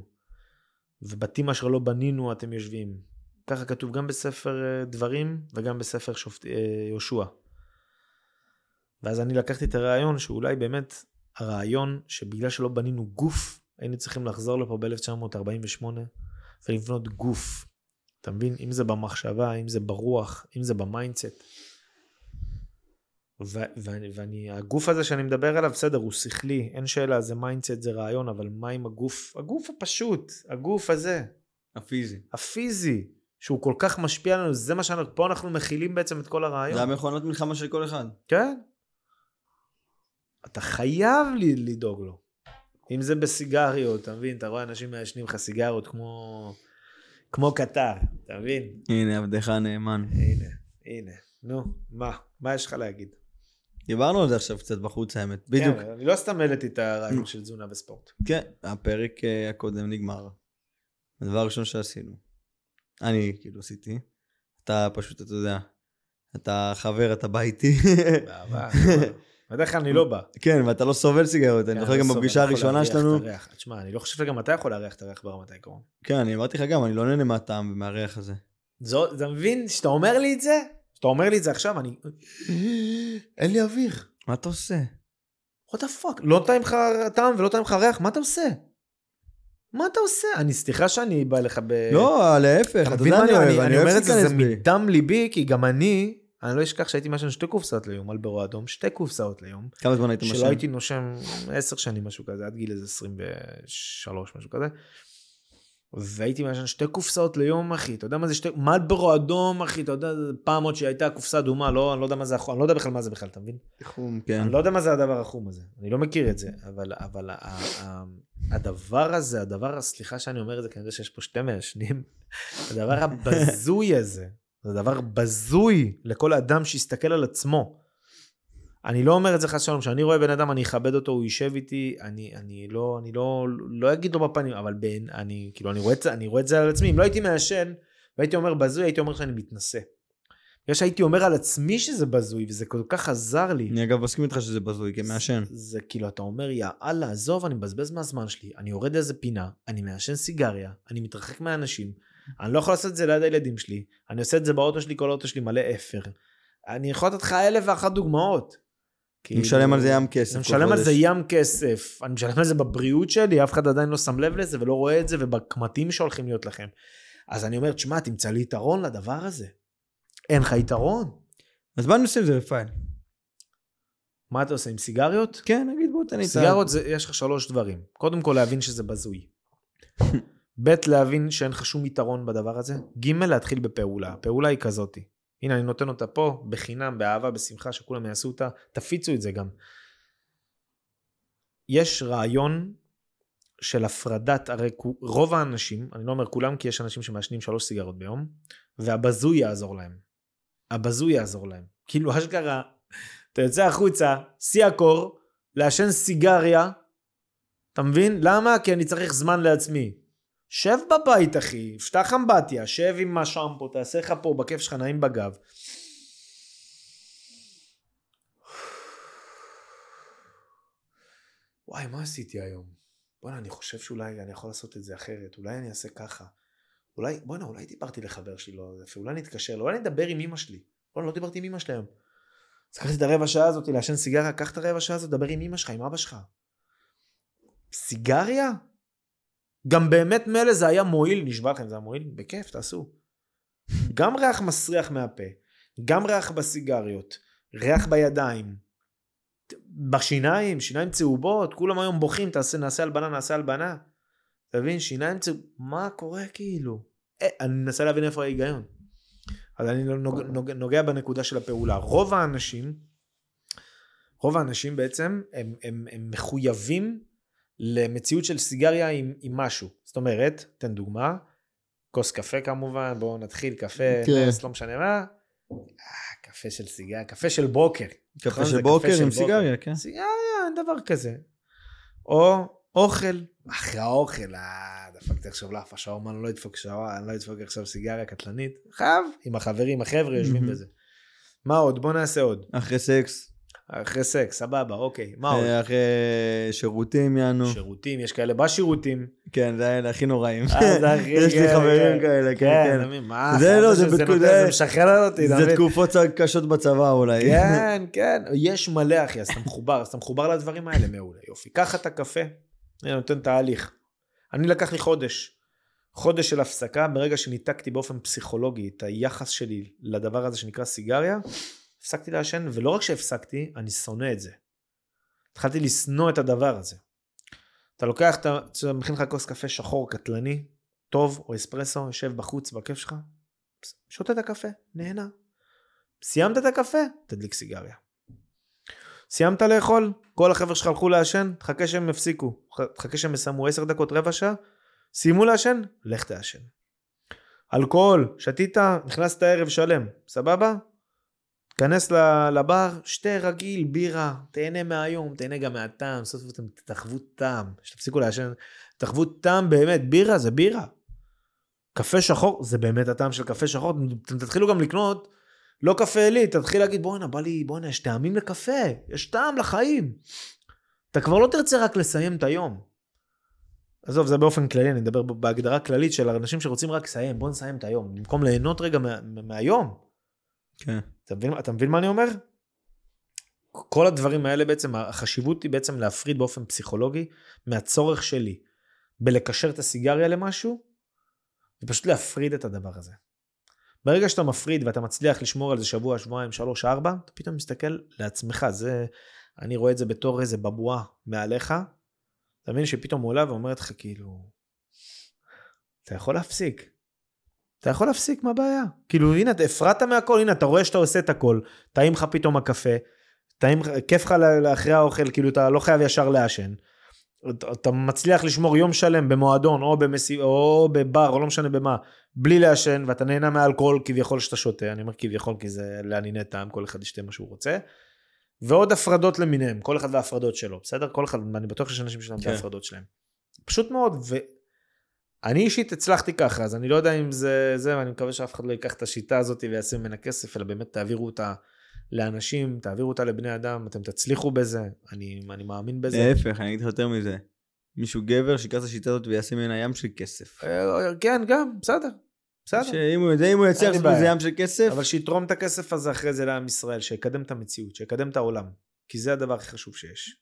Speaker 2: ובתים אשר לא בנינו אתם יושבים. ככה כתוב גם בספר אה, דברים וגם בספר שופט, אה, יהושע. ואז אני לקחתי את הרעיון שאולי באמת הרעיון שבגלל שלא בנינו גוף, היינו צריכים לחזור לפה ב-1948 ולבנות גוף. אתה מבין? אם זה במחשבה, אם זה ברוח, אם זה ב mindset. ואני, ואני, הגוף הזה שאני מדבר עליו, בסדר, הוא שכלי, אין שאלה, זה mindset, זה רעיון, אבל מה עם הגוף? הגוף הפשוט, הגוף הזה,
Speaker 1: הפיזי.
Speaker 2: הפיזי, שהוא כל כך משפיע עלינו, זה מה שאנחנו, פה אנחנו מכילים בעצם את כל הרעיון.
Speaker 1: זה המכונת מלחמה של כל אחד.
Speaker 2: כן. אתה חייב לדאוג לו. אם זה בסיגריות, אתה מבין? אתה רואה אנשים מעשנים לך סיגריות כמו, כמו קטר, אתה מבין?
Speaker 1: הנה, עבדך הנאמן.
Speaker 2: הנה, הנה. נו, מה? מה יש לך להגיד?
Speaker 1: דיברנו על זה עכשיו קצת בחוץ האמת. בדיוק.
Speaker 2: כן, אני לא סתם העליתי את הרעיון של תזונה בספורט.
Speaker 1: כן, הפרק אה, הקודם נגמר. הדבר הראשון שעשינו. אני כאילו עשיתי. אתה פשוט, אתה יודע, אתה חבר, אתה בא איתי.
Speaker 2: באהבה. בדרך כלל אני לא בא.
Speaker 1: כן, ואתה לא סובל סיגריות. אני
Speaker 2: כן,
Speaker 1: זוכר גם בפגישה הראשונה שלנו.
Speaker 2: תשמע, אני לא חושב שגם אתה יכול להריח את הריח ברמת העיקרון.
Speaker 1: כן, אני אמרתי לך גם, אני לא נהנה מהטעם ומהריח הזה.
Speaker 2: אתה מבין? שאתה אומר לי את זה? שאתה אומר לי את זה עכשיו, אני... אין לי אוויר.
Speaker 1: מה אתה עושה?
Speaker 2: what the fuck? לא טעים לך טעם ולא טעים לך ריח, מה אתה עושה? מה אתה עושה? אני, סליחה שאני בא לך ב...
Speaker 1: לא, להפך,
Speaker 2: אתה
Speaker 1: אתה יודע,
Speaker 2: מה
Speaker 1: אני
Speaker 2: אני,
Speaker 1: אוהב,
Speaker 2: אני, אומר
Speaker 1: אוהב
Speaker 2: את זה, זה. מדם ליבי, כי גם אני, אני לא אשכח שהייתי מעשן שתי קופסאות ליום, על ברו אדום, שתי קופסאות ליום,
Speaker 1: כמה זמן היית משן?
Speaker 2: שלא הייתי נושם עשר שנים, משהו כזה, עד גיל איזה 23, משהו כזה. והייתי מעשן שתי קופסאות ליום, אחי, אתה יודע מה זה שתי... מלברו אדום, אחי, אתה יודע, פעם עוד שהייתה קופסה אדומה, לא, אני לא יודע מה זה, החום, אני לא יודע בכלל מה זה בכלל, אתה מבין?
Speaker 1: חום, כן.
Speaker 2: אני לא יודע מה זה הדבר החום הזה, אני לא מכיר את זה, אבל, אבל הדבר הזה, הדבר, סליחה שאני אומר את זה, כי אני יודע שיש פה שתי מעשנים, הדבר הבזוי הזה, זה דבר בזוי לכל אדם שיסתכל על עצמו. אני לא אומר את זה חס ושלום, כשאני רואה בן אדם אני אכבד אותו, הוא יישב איתי, אני, אני לא, אני לא, לא אגיד לו בפנים, אבל בין, אני, כאילו, אני רואה, את אני רואה את זה על עצמי, אם לא הייתי מעשן, והייתי אומר בזוי, הייתי אומר שאני מתנשא. בגלל שהייתי אומר על עצמי שזה בזוי, וזה כל כך עזר לי.
Speaker 1: אני אגב מסכים איתך שזה בזוי, כמעשן.
Speaker 2: זה, זה כאילו, אתה אומר, יא אללה, עזוב, אני מבזבז מהזמן שלי, אני יורד לאיזה פינה, אני מעשן סיגריה, אני מתרחק מהאנשים, אני לא יכול לעשות את זה ליד הילדים שלי, אני עושה את זה באוטו שלי, כל האוטו שלי מלא אפר. אני יכול לתת לך אלף ואחת דוגמאות.
Speaker 1: אני משלם על זה ים כסף
Speaker 2: אני משלם על. זה ים כסף, אני משלם על זה בבריאות שלי, אף אחד עדיין לא שם לב לזה ולא רואה את זה, ובקמטים שהולכים להיות לכם. אז אני אומר, תשמע, תמצא לי יתרון לדבר הזה. אין לך יתרון.
Speaker 1: אז מה אני עושה עם זה, רפאל?
Speaker 2: מה אתה עושה עם סיגריות?
Speaker 1: כן, נגיד בוא תן לי.
Speaker 2: סיגרות זה, יש לך שלוש דברים. קודם כל להבין שזה בזוי. ב' להבין שאין לך שום יתרון בדבר הזה. ג' להתחיל בפעולה. הפעולה היא כזאתי. הנה אני נותן אותה פה, בחינם, באהבה, בשמחה, שכולם יעשו אותה. תפיצו את זה גם. יש רעיון של הפרדת, הרי רוב האנשים, אני לא אומר כולם כי יש אנשים שמעשנים שלוש סיגרות ביום, והבזוי יעזור להם. הבזוי יעזור להם. כאילו אשכרה, אתה יוצא החוצה, שיא הקור, לעשן סיגריה, אתה מבין? למה? כי אני צריך זמן לעצמי. שב בבית אחי, פתח אמבטיה, שב עם השמפו, תעשה לך פה בכיף שלך נעים בגב. וואי, מה עשיתי היום? בואנה, אני חושב שאולי אני יכול לעשות את זה אחרת, אולי אני אעשה ככה. אולי, בואנה, אולי דיברתי לחבר שלי לא אולי נתקשר לו, אולי אני אדבר עם אמא שלי. בואנה, לא דיברתי עם אמא שלי היום. אז לקחתי את הרבע שעה הזאת לעשן סיגריה, קח את הרבע שעה הזאת, דבר עם אמא שלך, עם אבא שלך. סיגריה? גם באמת מילא זה היה מועיל, נשבע לכם, זה היה מועיל? בכיף, תעשו. גם ריח מסריח מהפה, גם ריח בסיגריות, ריח בידיים, בשיניים, שיניים צהובות, כולם היום בוכים, תעשה, נעשה הלבנה, נעשה הלבנה. אתה מבין? שיניים צהובות, מה קורה כאילו? אה, אני מנסה להבין איפה ההיגיון. אז אני נוג, נוג, נוגע בנקודה של הפעולה. רוב האנשים, רוב האנשים בעצם, הם, הם, הם מחויבים למציאות של סיגריה עם, עם משהו. זאת אומרת, תן דוגמה, כוס קפה כמובן, בואו נתחיל, קפה,
Speaker 1: כן.
Speaker 2: נס, לא משנה מה. אה, קפה של סיגריה, קפה של בוקר.
Speaker 1: קפה
Speaker 2: נכון?
Speaker 1: של בוקר
Speaker 2: של
Speaker 1: עם
Speaker 2: בוקר.
Speaker 1: סיגריה, כן.
Speaker 2: סיגריה, אין דבר כזה. או אוכל, אחרי האוכל, אה, דפקתי עכשיו לאף השעון, אני לא אדפוק שעון, אני לא אדפוק עכשיו סיגריה קטלנית. חייב, עם החברים, החבר'ה יושבים. בזה. מה עוד? בוא נעשה עוד.
Speaker 1: אחרי סקס.
Speaker 2: אחרי סקס, סבבה, אוקיי. מה עוד?
Speaker 1: אה, אחרי שירותים יענו.
Speaker 2: שירותים, יש כאלה בשירותים.
Speaker 1: כן, זה האלה הכי נוראים.
Speaker 2: אה,
Speaker 1: יש לי
Speaker 2: כן,
Speaker 1: חברים
Speaker 2: כן.
Speaker 1: כאלה, כן,
Speaker 2: כן,
Speaker 1: כן.
Speaker 2: מה,
Speaker 1: זה לא, זה
Speaker 2: משחרר אותי,
Speaker 1: זה? תקופות קשות בצבא אולי.
Speaker 2: כן, כן, יש מלא אחי, אז אתה מחובר, אז אתה מחובר לדברים האלה, מעולה, יופי. קח את הקפה, אני נותן תהליך. אני לקח לי חודש, חודש של הפסקה, ברגע שניתקתי באופן פסיכולוגי את היחס שלי לדבר הזה שנקרא סיגריה, הפסקתי לעשן, ולא רק שהפסקתי, אני שונא את זה. התחלתי לשנוא את הדבר הזה. אתה לוקח, אתה אתה מכין לך כוס קפה שחור קטלני, טוב, או אספרסו, יושב בחוץ בכיף שלך, שותה את הקפה, נהנה. סיימת את הקפה, תדליק סיגריה. סיימת לאכול, כל החבר'ה שלך הלכו לעשן, תחכה שהם יפסיקו, תחכה שהם יסיימו 10 דקות, רבע שעה, סיימו לעשן, לך תעשן. אלכוהול, שתית, נכנסת ערב שלם, סבבה? תיכנס ל- לבר, שתה רגיל, בירה, תהנה מהיום, תהנה גם מהטעם, סוף סוף אתם תחוו טעם, שתפסיקו לעשן, תחוו טעם באמת, בירה זה בירה. קפה שחור, זה באמת הטעם של קפה שחור, אתם תתחילו גם לקנות לא קפה עילית, תתחיל להגיד בואנה, בא לי, בואנה, יש טעמים לקפה, יש טעם לחיים. אתה כבר לא תרצה רק לסיים את היום. עזוב, זה באופן כללי, אני מדבר בהגדרה כללית של אנשים שרוצים רק לסיים, בוא נסיים את היום, במקום ליהנות רגע מה, מהיום.
Speaker 1: כן.
Speaker 2: אתה מבין, אתה מבין מה אני אומר? כל הדברים האלה בעצם, החשיבות היא בעצם להפריד באופן פסיכולוגי מהצורך שלי בלקשר את הסיגריה למשהו, ופשוט להפריד את הדבר הזה. ברגע שאתה מפריד ואתה מצליח לשמור על זה שבוע, שבועיים, שלוש, ארבע, אתה פתאום מסתכל לעצמך, זה, אני רואה את זה בתור איזה בבואה מעליך, אתה מבין שפתאום הוא עולה ואומרת לך כאילו, אתה יכול להפסיק. אתה יכול להפסיק, מה הבעיה? כאילו, הנה, אתה הפרעת מהכל, הנה, אתה רואה שאתה עושה את הכל, טעים לך פתאום הקפה, טעים, כיף לך לאחרי האוכל, כאילו, אתה לא חייב ישר לעשן. אתה, מצליח לשמור יום שלם במועדון, או, במסי, או בבר, או לא משנה במה, בלי לעשן, ואתה נהנה מהאלכוהול כביכול שאתה שותה, אני אומר כביכול כי זה לענייני טעם, כל אחד ישתה מה שהוא רוצה. ועוד הפרדות למיניהם, כל אחד וההפרדות שלו, בסדר? כל אחד, אני בטוח שיש אנשים שלהם
Speaker 1: כן.
Speaker 2: בהפרדות שלהם. פשוט מאוד, ואני אישית הצלחתי ככה, אז אני לא יודע אם זה זה, ואני מקווה שאף אחד לא ייקח את השיטה הזאת ויעשה ממנה כסף, אלא באמת תעבירו אותה לאנשים, תעבירו אותה לבני אדם, אתם תצליחו בזה, אני, אני מאמין בזה.
Speaker 1: להפך, אני אגיד לך יותר מזה. מישהו גבר שיקח את השיטה הזאת ויעשה ממנה ים של כסף.
Speaker 2: אה, כן, גם, בסדר, בסדר.
Speaker 1: שאם הוא יודע, אם הוא יצליח
Speaker 2: לי
Speaker 1: לעשות מזה. ים של כסף,
Speaker 2: אבל שיתרום את הכסף הזה אחרי זה לעם ישראל, שיקדם את המציאות, שיקדם את העולם. כי זה הדבר הכי חשוב שיש.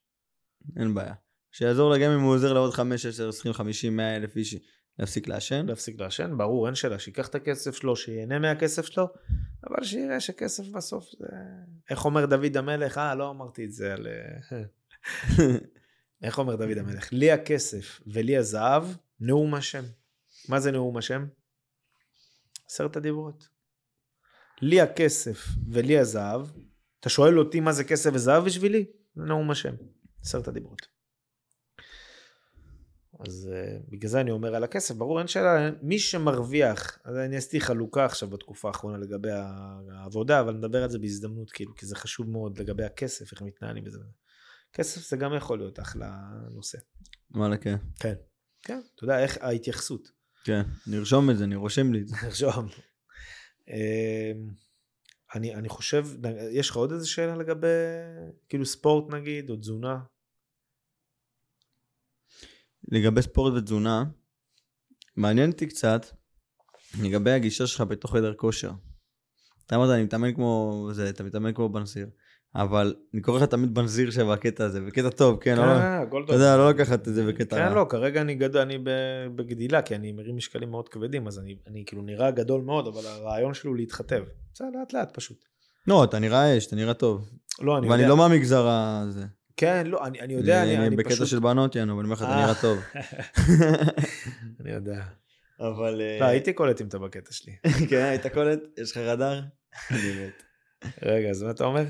Speaker 1: אין בעיה. שיעזור לה גם אם הוא עוזר לעוד 5, 10, 20, 50, 100 אלף איש להפסיק לעשן.
Speaker 2: להפסיק לעשן, ברור, אין שאלה, שייקח את הכסף שלו, שיהנה מהכסף שלו, אבל שיראה שכסף בסוף זה... איך אומר דוד המלך? אה, לא אמרתי את זה על... אה, איך אומר דוד המלך? לי הכסף ולי הזהב, נאום השם. מה זה נאום השם? עשרת הדיברות. לי הכסף ולי הזהב, אתה שואל אותי מה זה כסף וזהב בשבילי? זה נאום השם. עשרת הדיברות. אז uh, בגלל זה אני אומר על הכסף, ברור, אין שאלה, מי שמרוויח, אז אני עשיתי חלוקה עכשיו בתקופה האחרונה לגבי העבודה, אבל נדבר על זה בהזדמנות, כאילו, כי זה חשוב מאוד לגבי הכסף, איך מתנהלים בזה. כסף זה גם יכול להיות אחלה נושא.
Speaker 1: וואלה, כן.
Speaker 2: כן. כן, אתה יודע, איך ההתייחסות.
Speaker 1: כן. נרשום את זה, אני רושם לי את זה.
Speaker 2: נרשום. אמ, אני, אני חושב, יש לך עוד איזה שאלה לגבי, כאילו ספורט נגיד, או תזונה?
Speaker 1: לגבי ספורט ותזונה, מעניין אותי קצת לגבי הגישה שלך בתוך חדר כושר. אתה אמרת, אני מתאמן כמו זה, אתה מתאמן כמו בנזיר. אבל אני קורא לך תמיד בנזיר שבקטע הזה, בקטע טוב, כן, לא?
Speaker 2: הכל
Speaker 1: אתה יודע, לא לקחת את זה בקטע
Speaker 2: כן,
Speaker 1: רע.
Speaker 2: לא, כרגע אני גדול, אני בגדילה, כי אני מרים משקלים מאוד כבדים, אז אני, אני כאילו נראה גדול מאוד, אבל הרעיון שלי הוא להתחתב. בסדר, לאט לאט פשוט.
Speaker 1: לא, אתה נראה אש, אתה נראה טוב.
Speaker 2: לא, אני
Speaker 1: ואני
Speaker 2: יודע.
Speaker 1: לא מהמגזר הזה.
Speaker 2: כן, לא, אני, אני יודע, אני, אני
Speaker 1: בקטע
Speaker 2: פשוט...
Speaker 1: של בנות יענו, אבל אני אומר לך, אתה
Speaker 2: אה.
Speaker 1: נראה טוב.
Speaker 2: אני יודע.
Speaker 1: אבל...
Speaker 2: לא, הייתי קולט אם אתה בקטע שלי.
Speaker 1: כן, היית קולט? יש לך רדאר? אני מת.
Speaker 2: רגע, אז מה אתה אומר?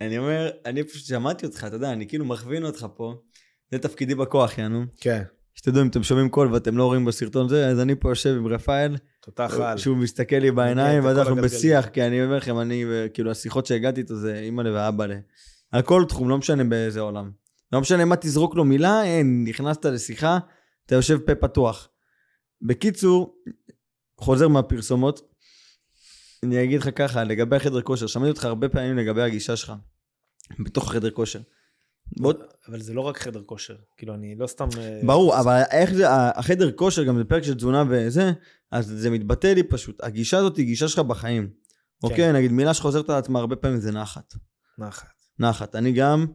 Speaker 1: אני אומר, אני פשוט שמעתי אותך, אתה יודע, אני כאילו מכווין אותך פה. זה תפקידי בכוח, יענו.
Speaker 2: כן,
Speaker 1: שתדעו, אם אתם שומעים קול ואתם לא רואים בסרטון זה, אז אני פה יושב עם רפאל,
Speaker 2: תותח על.
Speaker 1: שהוא מסתכל לי בעיניים, ואז אנחנו. בשיח, כי אני אומר לכם, אני, כאילו, השיחות שהגעתי איתו זה אימא'לה ואבא'לה. על כל תחום, לא משנה באיזה עולם. לא משנה מה תזרוק לו מילה, אין, נכנסת לשיחה, אתה יושב פה פתוח. בקיצור, חוזר מהפרסומות, אני אגיד לך ככה, לגבי החדר כושר, שמעתי אותך הרבה פעמים לגבי הגישה שלך. בתוך חדר כושר. בוא,
Speaker 2: אבל זה לא רק חדר כושר, כאילו אני לא סתם... אה,
Speaker 1: ברור, אבל איך זה, החדר כושר, גם זה פרק של תזונה וזה, אז זה מתבטא לי פשוט. הגישה הזאת היא גישה שלך בחיים. אוקיי, נגיד מילה שחוזרת על עצמה הרבה פעמים זה נחת.
Speaker 2: נחת.
Speaker 1: נחת. אני גם,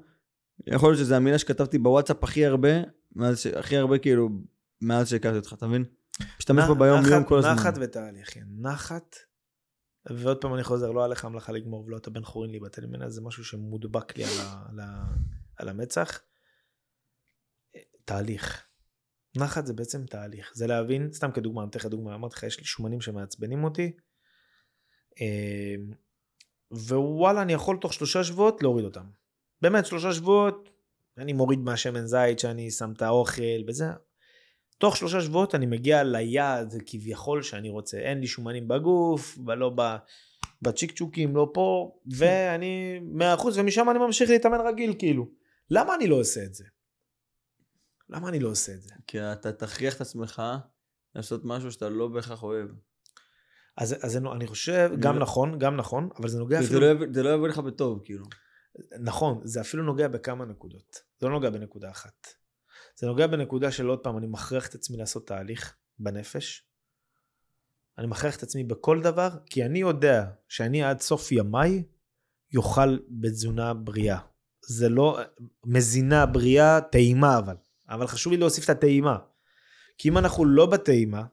Speaker 1: יכול להיות שזו המילה שכתבתי בוואטסאפ הכי הרבה, מאז ש- הכי הרבה כאילו, מאז שהכרתי אותך, אתה מבין? משתמש בו ביום יום כל הזמן.
Speaker 2: נחת ותהליך, כן. נחת, ועוד פעם אני חוזר, לא עליך המלאכה לגמור ולא אתה בן חורין להיבטל ממנה, זה משהו שמודבק לי על, ה, על, ה, על המצח. תהליך. נחת זה בעצם תהליך, זה להבין, סתם כדוגמה, אני אתן לך דוגמה, אמרתי לך, יש לי שומנים שמעצבנים אותי, אה, ווואלה, אני יכול תוך שלושה שבועות להוריד אותם. באמת, שלושה שבועות, אני מוריד מהשמן זית שאני שם את האוכל וזה. תוך שלושה שבועות אני מגיע ליעד כביכול שאני רוצה. אין לי שומנים בגוף, ולא ב... בצ'יק צ'וקים, לא פה, ואני 100% ומשם אני ממשיך להתאמן רגיל, כאילו. למה אני לא עושה את זה? למה אני לא עושה את זה?
Speaker 1: כי אתה תכריח את עצמך לעשות משהו שאתה לא בהכרח אוהב.
Speaker 2: אז, אז אני חושב, גם
Speaker 1: לא-
Speaker 2: נכון, גם נכון, אבל זה נוגע
Speaker 1: זה
Speaker 2: אפילו...
Speaker 1: לא זה לא יבוא לך בטוב, כאילו.
Speaker 2: נכון, זה אפילו נוגע בכמה נקודות. זה לא נוגע בנקודה אחת. זה נוגע בנקודה של עוד פעם, אני מכריח את עצמי לעשות תהליך בנפש. אני מכריח את עצמי בכל דבר, כי אני יודע שאני עד סוף ימיי יאכל בתזונה בריאה. זה לא מזינה בריאה, טעימה אבל. אבל חשוב לי להוסיף את הטעימה. כי אם אנחנו לא בטעימה,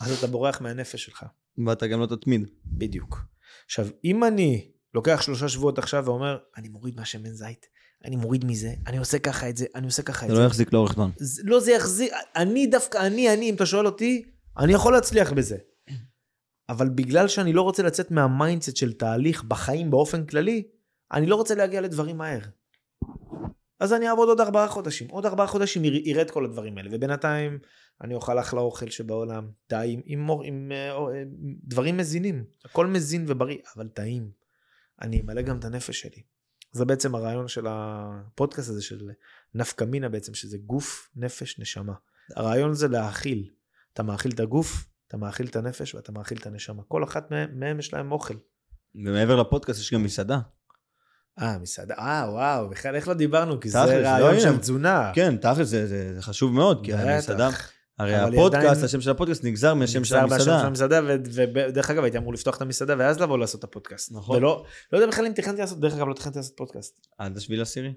Speaker 2: אז אתה בורח מהנפש שלך.
Speaker 1: ואתה גם לא תתמיד.
Speaker 2: בדיוק. עכשיו, אם אני לוקח שלושה שבועות עכשיו ואומר, אני מוריד מהשמן זית, אני מוריד מזה, אני עושה ככה את זה, אני עושה ככה את
Speaker 1: זה
Speaker 2: זה.
Speaker 1: לא יחזיק לאורך זמן.
Speaker 2: לא, זה יחזיר, אני דווקא, אני, אני, אם אתה שואל אותי, אני יכול להצליח בזה. אבל בגלל שאני לא רוצה לצאת מה mindset של תהליך בחיים באופן כללי, אני לא רוצה להגיע לדברים מהר. אז אני אעבוד עוד ארבעה חודשים. עוד ארבעה חודשים יראה את כל הדברים האלה, ובינתיים אני אוכל אחלה אוכל שבעולם, טעים, עם, מור- עם, אה, אה, דברים מזינים. הכל מזין ובריא, אבל טעים. אני אמלא גם את הנפש שלי. זה בעצם הרעיון של הפודקאסט הזה של נפקא מינה בעצם, שזה גוף, נפש, נשמה. הרעיון זה להאכיל. אתה מאכיל את הגוף, אתה מאכיל את הנפש ואתה מאכיל את הנשמה. כל אחת מהם, מהם יש להם אוכל.
Speaker 1: ומעבר לפודקאסט יש גם מסעדה.
Speaker 2: אה, מסעדה, אה, וואו, בכלל איך לא דיברנו? כי
Speaker 1: תכלס,
Speaker 2: זה
Speaker 1: לא,
Speaker 2: רעיון
Speaker 1: הנה.
Speaker 2: של תזונה.
Speaker 1: כן, תכל'ס זה- זה זה חשוב מאוד, כי. המסעדה, הרי הפודקאסט, השם של הפודקאסט נגזר מהשם של
Speaker 2: נגזר מהשם של
Speaker 1: המסעדה.
Speaker 2: המסעדה, ודרך אגב הייתי אמור לפתוח את המסעדה ואז לבוא לעשות את הפודקאסט.
Speaker 1: נכון.
Speaker 2: ולא, לא יודע בכלל אם תכננתי לעשות, דרך אגב לא תכננתי לעשות פודקאסט.
Speaker 1: עד השביל עשירי?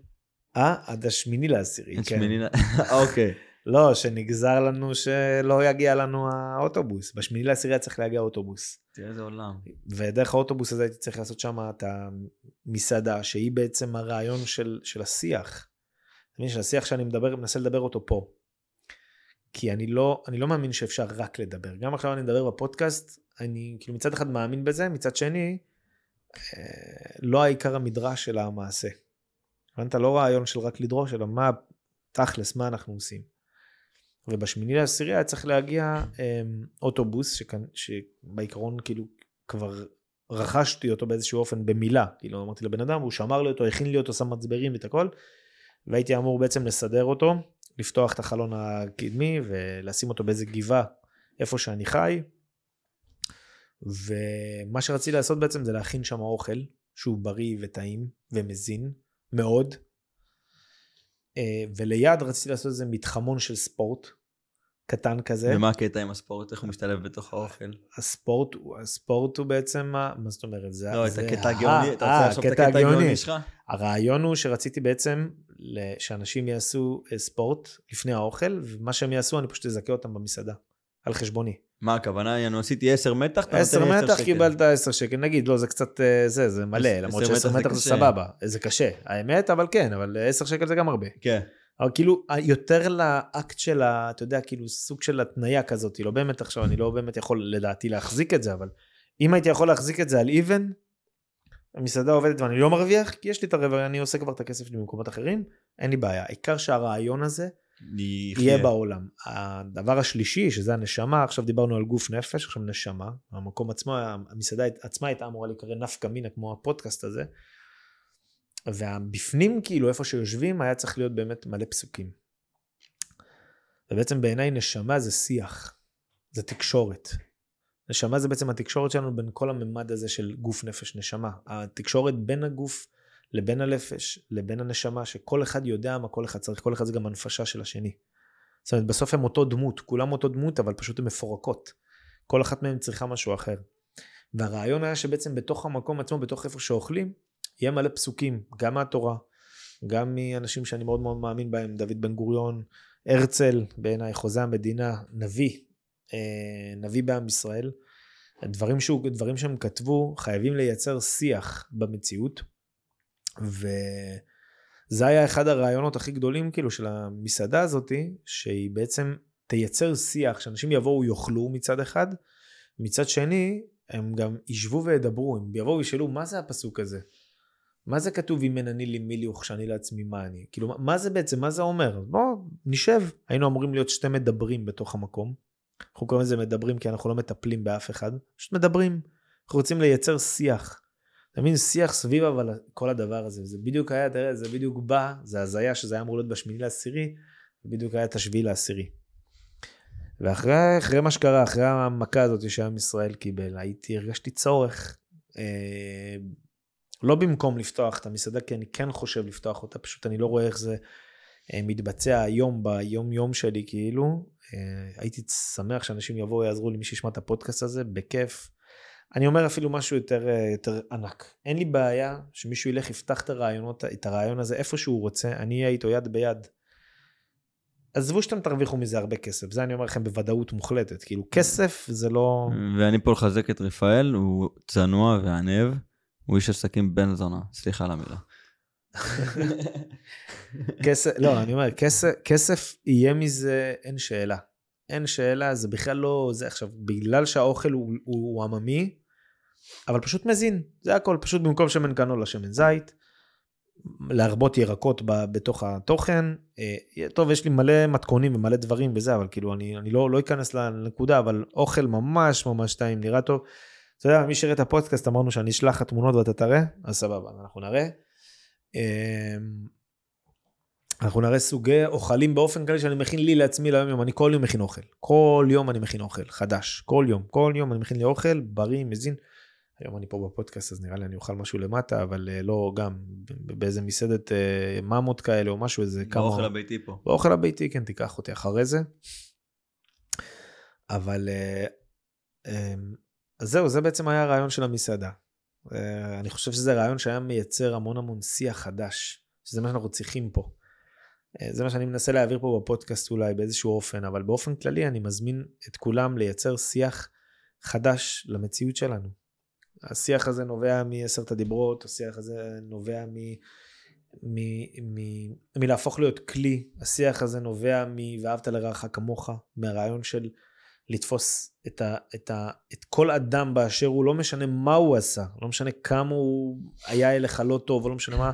Speaker 2: אה, עד השמיני לעשירי, כן.
Speaker 1: שמיני ל- אוקיי.
Speaker 2: לא, שנגזר לנו שלא יגיע לנו האוטובוס. בשמיני לעשירי היה צריך להגיע האוטובוס.
Speaker 1: תראה איזה עולם.
Speaker 2: ודרך האוטובוס הזה הייתי צריך לעשות שם את המסעדה, שהיא בעצם הרעיון של, של השיח. אתה מבין, של השיח שאני מדבר, מנסה לדבר אותו פה. כי אני לא, אני לא מאמין שאפשר רק לדבר. גם עכשיו אני מדבר בפודקאסט, אני כאילו מצד אחד מאמין בזה, מצד שני, אה, לא העיקר המדרש של המעשה. הבנת? לא רעיון של רק לדרוש, אלא מה תכלס, מה אנחנו עושים. ובשמיני לעשירי היה צריך להגיע אה, אוטובוס, שכאן, שבעיקרון כאילו כבר רכשתי אותו באיזשהו אופן במילה. כאילו אמרתי לבן אדם, הוא שמר לי אותו, הכין לי אותו, שם מצברים ואת הכל, והייתי אמור בעצם לסדר אותו, לפתוח את החלון הקדמי ולשים אותו באיזה גבעה איפה שאני חי. ומה שרציתי לעשות בעצם זה להכין שם אוכל שהוא בריא וטעים ומזין מאוד. אה, וליד רציתי לעשות איזה מתחמון של ספורט קטן כזה.
Speaker 1: ומה הקטע עם הספורט? איך הוא משתלב בתוך האוכל?
Speaker 2: הספורט, הספורט הוא בעצם, מה, זאת אומרת? זה,
Speaker 1: לא, את
Speaker 2: זה
Speaker 1: הקטע
Speaker 2: ה-
Speaker 1: הגאוני, אתה
Speaker 2: אה,
Speaker 1: רוצה עכשיו את
Speaker 2: הקטע
Speaker 1: הקטע הגאוני שלך?
Speaker 2: הרעיון הוא שרציתי בעצם שאנשים יעשו אה, ספורט לפני האוכל, ומה שהם יעשו אני פשוט אזכה אותם במסעדה, על חשבוני.
Speaker 1: מה הכוונה? יענו, עשיתי 10 מתח, אתה נותן לי
Speaker 2: מתח
Speaker 1: שקל.
Speaker 2: קיבלת עשר שקל, נגיד, לא, זה קצת, אה, זה, זה מלא, למרות
Speaker 1: מתח
Speaker 2: שעשר
Speaker 1: זה
Speaker 2: מתח זה. סבבה, זה קשה, האמת, אבל כן, אבל עשר שקל זה גם הרבה.
Speaker 1: כן.
Speaker 2: אבל כאילו, יותר לאקט של ה... אתה יודע, כאילו, סוג של התניה כזאת, לא באמת עכשיו, אני לא באמת יכול לדעתי להחזיק את זה, אבל אם הייתי יכול להחזיק את זה על איבן, המסעדה עובדת ואני לא מרוויח, כי יש לי את הרבע, אני עושה כבר את הכסף שלי במקומות אחרים, אין לי בעיה. העיקר שהרעיון הזה
Speaker 1: יחיה.
Speaker 2: יהיה בעולם. הדבר השלישי, שזה הנשמה, עכשיו דיברנו על גוף נפש, עכשיו נשמה, המקום עצמו, המסעדה עצמה הייתה אמורה להיקרא נפקא מינה, כמו הפודקאסט הזה, והבפנים, כאילו, איפה שיושבים, היה צריך להיות באמת מלא פסוקים. ובעצם בעיניי נשמה זה שיח, זה תקשורת. נשמה זה בעצם התקשורת שלנו בין כל הממד הזה של גוף, נפש, נשמה. התקשורת בין הגוף לבין הנפש, לבין הנשמה, שכל אחד יודע מה כל אחד צריך, כל אחד זה גם הנפשה של השני. זאת אומרת, בסוף הם אותו דמות, כולם אותו דמות, אבל פשוט הן מפורקות. כל אחת מהן צריכה משהו אחר. והרעיון היה שבעצם בתוך המקום עצמו, בתוך איפה שאוכלים, יהיה מלא פסוקים, גם מהתורה, גם מאנשים שאני מאוד מאוד מאמין בהם, דוד בן גוריון, הרצל, בעיניי חוזה המדינה, נביא, אה, נביא בעם ישראל. דברים, שהוא, דברים שהם כתבו חייבים לייצר שיח במציאות. וזה היה אחד הרעיונות הכי גדולים כאילו של המסעדה הזאתי, שהיא בעצם תייצר שיח, שאנשים יבואו יאכלו מצד אחד, מצד שני הם גם ישבו וידברו, הם יבואו וישאלו מה זה הפסוק הזה? מה זה כתוב אם אין אני לי מי לי וכשאני לעצמי מה אני? כאילו מה זה בעצם, מה זה אומר? בוא נשב, היינו אמורים להיות שתי מדברים בתוך המקום. אנחנו קוראים לזה מדברים כי אנחנו לא מטפלים באף אחד, פשוט מדברים. אנחנו רוצים לייצר שיח. אתה מבין? שיח סביב אבל כל הדבר הזה. זה בדיוק היה, תראה, זה בדיוק בא, זה הזיה שזה היה אמור להיות בשמיני לעשירי, ובדיוק היה את השביעי לעשירי. ואחרי מה שקרה, אחרי המכה הזאת שעם ישראל קיבל, הייתי, הרגשתי צורך, אה, לא במקום לפתוח את המסעדה, כי אני כן חושב לפתוח אותה, פשוט אני לא רואה איך זה אה, מתבצע היום, ביום יום שלי, כאילו. אה, הייתי שמח שאנשים יבואו, יעזרו לי, מי שישמע את הפודקאסט הזה, בכיף. אני אומר אפילו משהו יותר, אה, יותר ענק. אין לי בעיה שמישהו ילך, יפתח את הרעיונות, את הרעיון הזה איפה שהוא רוצה, אני אהיה איתו יד ביד. עזבו שאתם תרוויחו מזה הרבה כסף, זה אני אומר לכם בוודאות מוחלטת, כאילו כסף זה לא...
Speaker 1: ואני פה לחזק את רפאל, הוא צנוע וענב, הוא איש עסקים בן זונה, סליחה על המילה.
Speaker 2: כסף, לא, אני אומר, כסף, כסף יהיה מזה, אין שאלה. אין שאלה, זה בכלל לא, זה עכשיו, בגלל שהאוכל הוא, הוא עממי, אבל פשוט מזין, זה הכל, פשוט במקום שמן קנולה, שמן זית, להרבות ירקות ב, בתוך התוכן. אה, טוב, יש לי מלא מתכונים ומלא דברים וזה, אבל כאילו, אני, אני לא, לא אכנס לנקודה, אבל אוכל ממש ממש טעים, נראה טוב. אתה יודע, מי שראה את הפודקאסט, אמרנו שאני אשלח לך תמונות ואתה תראה, אז סבבה, אנחנו נראה. אמ, אנחנו נראה סוגי אוכלים באופן כללי שאני מכין לי לעצמי ליום יום, אני כל יום מכין אוכל. כל יום אני מכין אוכל, חדש. כל יום, כל יום אני מכין לי אוכל, בריא, מזין. היום אני פה בפודקאסט אז נראה לי אני אוכל משהו למטה, אבל uh, לא גם באיזה מסעדת uh, ממות כאלה או משהו, איזה
Speaker 1: כמה... באוכל הביתי פה.
Speaker 2: באוכל הביתי, כן, תיקח אותי אחרי זה. אבל uh, um, אז זהו, זה בעצם היה הרעיון של המסעדה. Uh, אני חושב שזה רעיון שהיה מייצר המון המון שיח חדש, שזה מה שאנחנו צריכים פה. Uh, זה מה שאני מנסה להעביר פה בפודקאסט אולי באיזשהו אופן, אבל באופן כללי אני מזמין את כולם לייצר שיח חדש למציאות שלנו. השיח הזה נובע מעשרת הדיברות, השיח הזה נובע מ... מ, מ, מלהפוך להיות כלי, השיח הזה נובע מ"ואהבת לרעך כמוך", מהרעיון של לתפוס את, ה, את, ה, את כל אדם באשר הוא, לא משנה מה הוא עשה, לא משנה כמה הוא היה אליך לא טוב, לא משנה מה,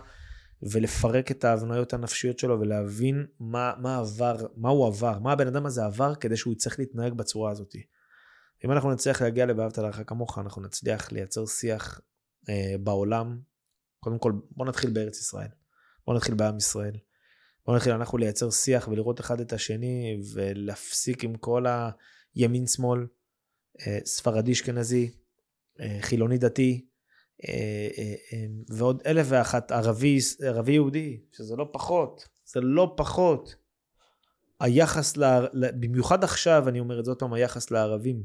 Speaker 2: ולפרק את ההבניות הנפשיות שלו ולהבין מה, מה עבר, מה הוא עבר, מה הבן אדם הזה עבר כדי שהוא יצטרך להתנהג בצורה הזאת. אם אנחנו נצליח להגיע ל"ואהבת לרעך כמוך", אנחנו נצליח לייצר שיח אה, בעולם. קודם כל, בוא נתחיל בארץ ישראל. בוא נתחיל בעם ישראל. בוא נתחיל אנחנו לייצר שיח ולראות אחד את השני ולהפסיק עם כל הימין שמאל, אה, ספרדי אשכנזי, אה, חילוני דתי, אה, ועוד אלף ואחת ערבי, ערבי יהודי, שזה לא פחות, זה לא פחות. היחס, ל, במיוחד עכשיו, אני אומר את זה עוד פעם, היחס לערבים.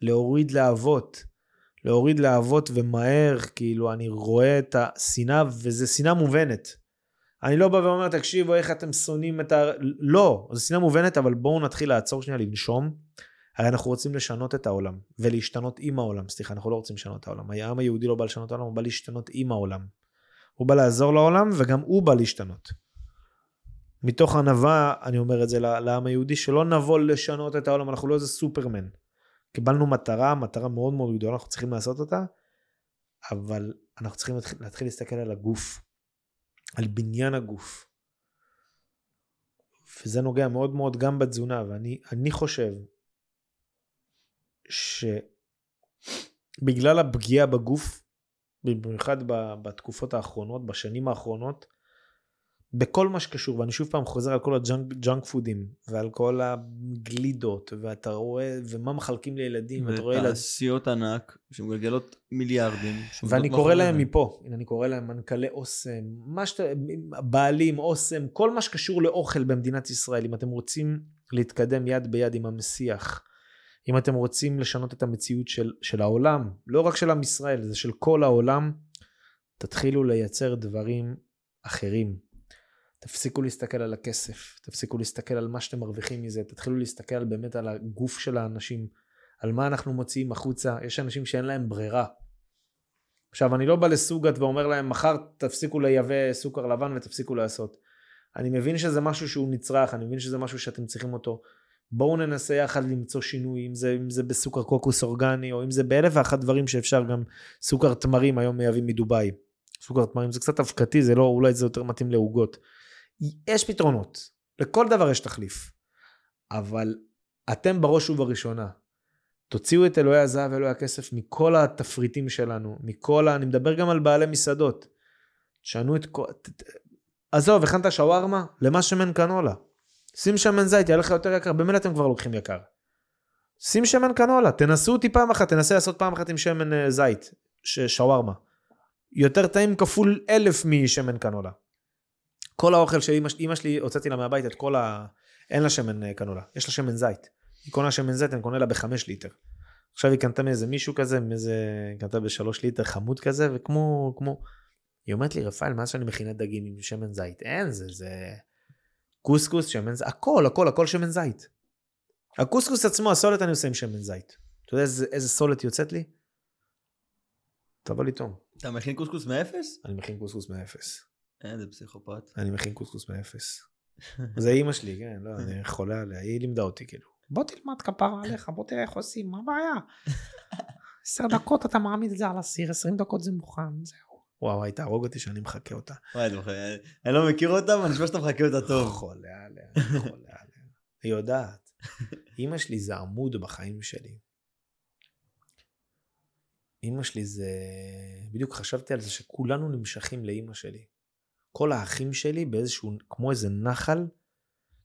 Speaker 2: להוריד להבות. להוריד להבות ומהר, כאילו, אני רואה את השנאה, וזו שנאה מובנת. אני לא בא ואומר, תקשיבו, איך אתם שונאים את ה... לא, זו שנאה מובנת, אבל בואו נתחיל לעצור שנייה, לנשום. הרי אנחנו רוצים לשנות את העולם, ולהשתנות עם העולם. סליחה, אנחנו לא רוצים לשנות את העולם. העם היהודי לא בא לשנות את העולם, הוא בא להשתנות עם העולם. הוא בא לעזור לעולם, וגם הוא בא להשתנות. מתוך ענווה, אני אומר את זה לעם היהודי, שלא נבוא לשנות את העולם, אנחנו לא איזה סופרמן. קיבלנו מטרה, מטרה מאוד מאוד גדולה, אנחנו צריכים לעשות אותה, אבל אנחנו צריכים להתחיל, להתחיל להסתכל על הגוף, על בניין הגוף. וזה נוגע מאוד מאוד גם בתזונה, ואני חושב שבגלל הפגיעה בגוף, במיוחד בתקופות האחרונות, בשנים האחרונות, בכל מה שקשור, ואני שוב פעם חוזר על כל ה junk פודים, ועל כל הגלידות, ואתה רואה, ומה מחלקים לילדים, ואתה רואה.
Speaker 1: תעשיות ענק שמגלגלות מיליארדים.
Speaker 2: ואני קורא להם מפה, הנה אני קורא להם מנכ"לי אוסם, מה שאתה, בעלים, אוסם, כל מה שקשור לאוכל במדינת ישראל, אם אתם רוצים להתקדם יד ביד עם המסיח, אם אתם רוצים לשנות את המציאות של, של העולם, לא רק של עם ישראל, זה של כל העולם, תתחילו לייצר דברים אחרים. תפסיקו להסתכל על הכסף, תפסיקו להסתכל על מה שאתם מרוויחים מזה, תתחילו להסתכל באמת על הגוף של האנשים, על מה אנחנו מוציאים החוצה. יש אנשים שאין להם ברירה. עכשיו, אני לא בא לסוגת ואומר להם, מחר תפסיקו לייבא סוכר לבן ותפסיקו לעשות. אני מבין שזה משהו שהוא נצרך, אני מבין שזה משהו שאתם צריכים אותו. בואו ננסה יחד למצוא שינוי, אם זה, אם זה בסוכר קוקוס אורגני, או אם זה באלף ואחת דברים שאפשר גם סוכר תמרים היום מייבאים מדובאי. סוכר תמרים זה קצת אבקתי, זה לא, אולי זה יותר מתאים לעוגות. יש פתרונות, לכל דבר יש תחליף. אבל אתם בראש ובראשונה, תוציאו את אלוהי הזהב ואלוהי הכסף מכל התפריטים שלנו, מכל ה... אני מדבר גם על בעלי מסעדות. תשנו את כל... עזוב, הכנת שווארמה? למה שמן קנולה? שים שמן זית, יהיה לך יותר יקר, במילא אתם כבר לוקחים יקר. שים שמן קנולה, תנסו אותי פעם אחת, תנסה לעשות פעם אחת עם שמן אה, זית, שווארמה. יותר טעים כפול אלף משמן קנולה. כל האוכל שאימא שלי, הוצאתי לה מהבית את כל ה... אין לה שמן אה, קנולה, יש לה שמן זית. היא קונה שמן זית, אני קונה לה בחמש ליטר. עכשיו היא קנתה מאיזה מישהו כזה, מאיזה, קנתה בשלוש ליטר חמוד כזה, וכמו, כמו, היא אומרת לי, רפאל, מאז שאני מכינה דגים עם שמן זית, אין, זה, זה קוסקוס, שמן זית, הכל, הכל, הכל שמן זית. הקוסקוס עצמו, הסולת אני עושה עם שמן זית. אתה יודע איזה, איזה סולת יוצאת לי? תבוא לטעום.
Speaker 1: אתה מכין קוסקוס מאפס?
Speaker 2: אני מכין קוסקוס מאפס.
Speaker 1: איזה פסיכופת.
Speaker 2: אני מכין קוסקוס מאפס. זה אימא שלי, כן, לא, אני חולה עליה, היא לימדה אותי כאילו. בוא תלמד כפרה עליך, בוא תראה איך עושים, מה הבעיה? עשר דקות אתה מעמיד את זה על הסיר, עשרים דקות זה מוכן, זהו. וואו, היא תהרוג אותי שאני מחכה אותה.
Speaker 1: וואי, אני לא מכיר אותה, אבל אני חושב שאתה מחכה אותה טוב.
Speaker 2: חולה עליה, חולה עליה. היא יודעת. אימא שלי זה עמוד בחיים שלי. אימא שלי זה... בדיוק חשבתי על זה שכולנו נמשכים לאימא שלי. כל האחים שלי באיזשהו, כמו איזה נחל,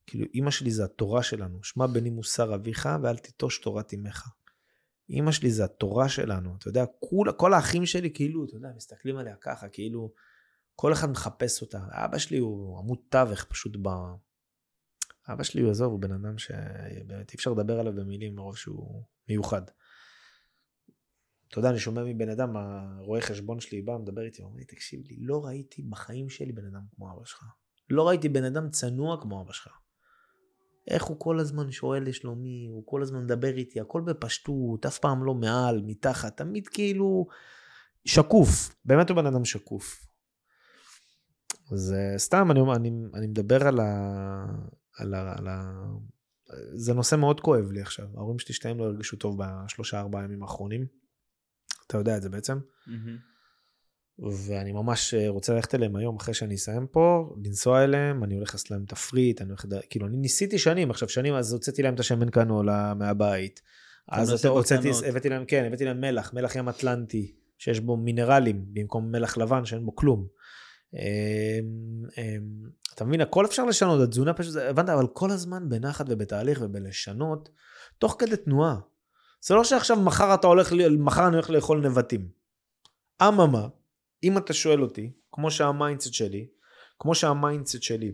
Speaker 2: כאילו אימא שלי זה התורה שלנו, שמע בני מוסר אביך ואל תיטוש תורת אמך. אימא שלי זה התורה שלנו, אתה יודע, כול, כל האחים שלי כאילו, אתה יודע, מסתכלים עליה ככה, כאילו, כל אחד מחפש אותה. אבא שלי הוא עמוד תווך פשוט ב... אבא שלי, הוא עזוב, הוא בן אדם שבאמת אי אפשר לדבר עליו במילים מרוב שהוא מיוחד. אתה יודע, אני שומע מבן אדם, הרואה חשבון שלי בא, מדבר איתי, אומר לי, תקשיב לי, לא ראיתי בחיים שלי בן אדם כמו אבא שלך. לא ראיתי בן אדם צנוע כמו אבא שלך. איך הוא כל הזמן שואל לשלומי, הוא כל הזמן מדבר איתי, הכל בפשטות, אף פעם לא מעל, מתחת, תמיד כאילו שקוף, באמת הוא בן אדם שקוף. אז סתם, אני, אני, אני מדבר על ה, על, ה, על ה... זה נושא מאוד כואב לי עכשיו. ההורים שלי שתיהם לא הרגישו טוב בשלושה ארבעה ימים האחרונים. אתה יודע את זה בעצם. Mm-hmm. ואני ממש אה, רוצה ללכת אליהם היום אחרי שאני אסיים פה, לנסוע אליהם, אני הולך לעשות להם תפריט, אני הולך, כאילו אני ניסיתי שנים, עכשיו שנים אז הוצאתי להם את השמן קנולה מהבית. אז הוצאתי, הבאתי להם, כן, הבאתי להם מלח, מלח ים אטלנטי, שיש בו מינרלים במקום מלח לבן שאין בו כלום. אמ, אמ, אתה מבין, הכל אפשר לשנות, התזונה פשוט, הבנת, אבל כל הזמן בנחת ובתהליך ובלשנות, תוך כדי תנועה. זה לא שעכשיו מחר אתה הולך, מחר אני הולך לאכול נבטים. אממה, אם אתה שואל אותי, כמו שה mindset שלי, כמו שה mindset שלי,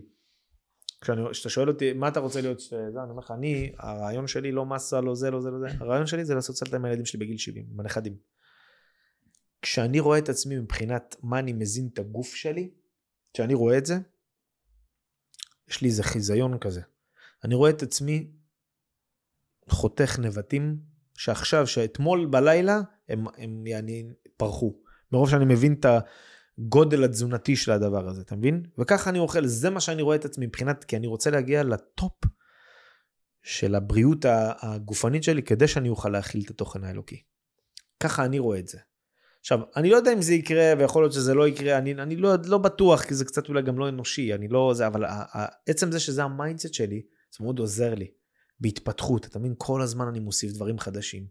Speaker 2: כשאתה שואל אותי מה אתה רוצה להיות, זה, אני אומר לך, אני, הרעיון שלי לא מסה, לא זה, לא זה, לא זה, הרעיון שלי זה לעשות סלטה עם הילדים שלי בגיל 70, עם הנכדים. כשאני רואה את עצמי מבחינת מה אני מזין את הגוף שלי, כשאני רואה את זה, יש לי איזה חיזיון כזה. אני רואה את עצמי חותך נבטים שעכשיו, שאתמול בלילה, הם, הם יעני, פרחו. מרוב שאני מבין את הגודל התזונתי של הדבר הזה, אתה מבין? וככה אני אוכל, זה מה שאני רואה את עצמי מבחינת, כי אני רוצה להגיע ל top של הבריאות הגופנית שלי, כדי שאני אוכל להכיל את התוכן האלוקי. ככה אני רואה את זה. עכשיו, אני לא יודע אם זה יקרה, ויכול להיות שזה לא יקרה, אני, אני לא, לא בטוח, כי זה קצת אולי גם לא אנושי, אני לא זה, אבל עצם זה שזה המיינדסט שלי, זה מאוד עוזר לי. בהתפתחות, אתה מבין? כל הזמן אני מוסיף דברים חדשים.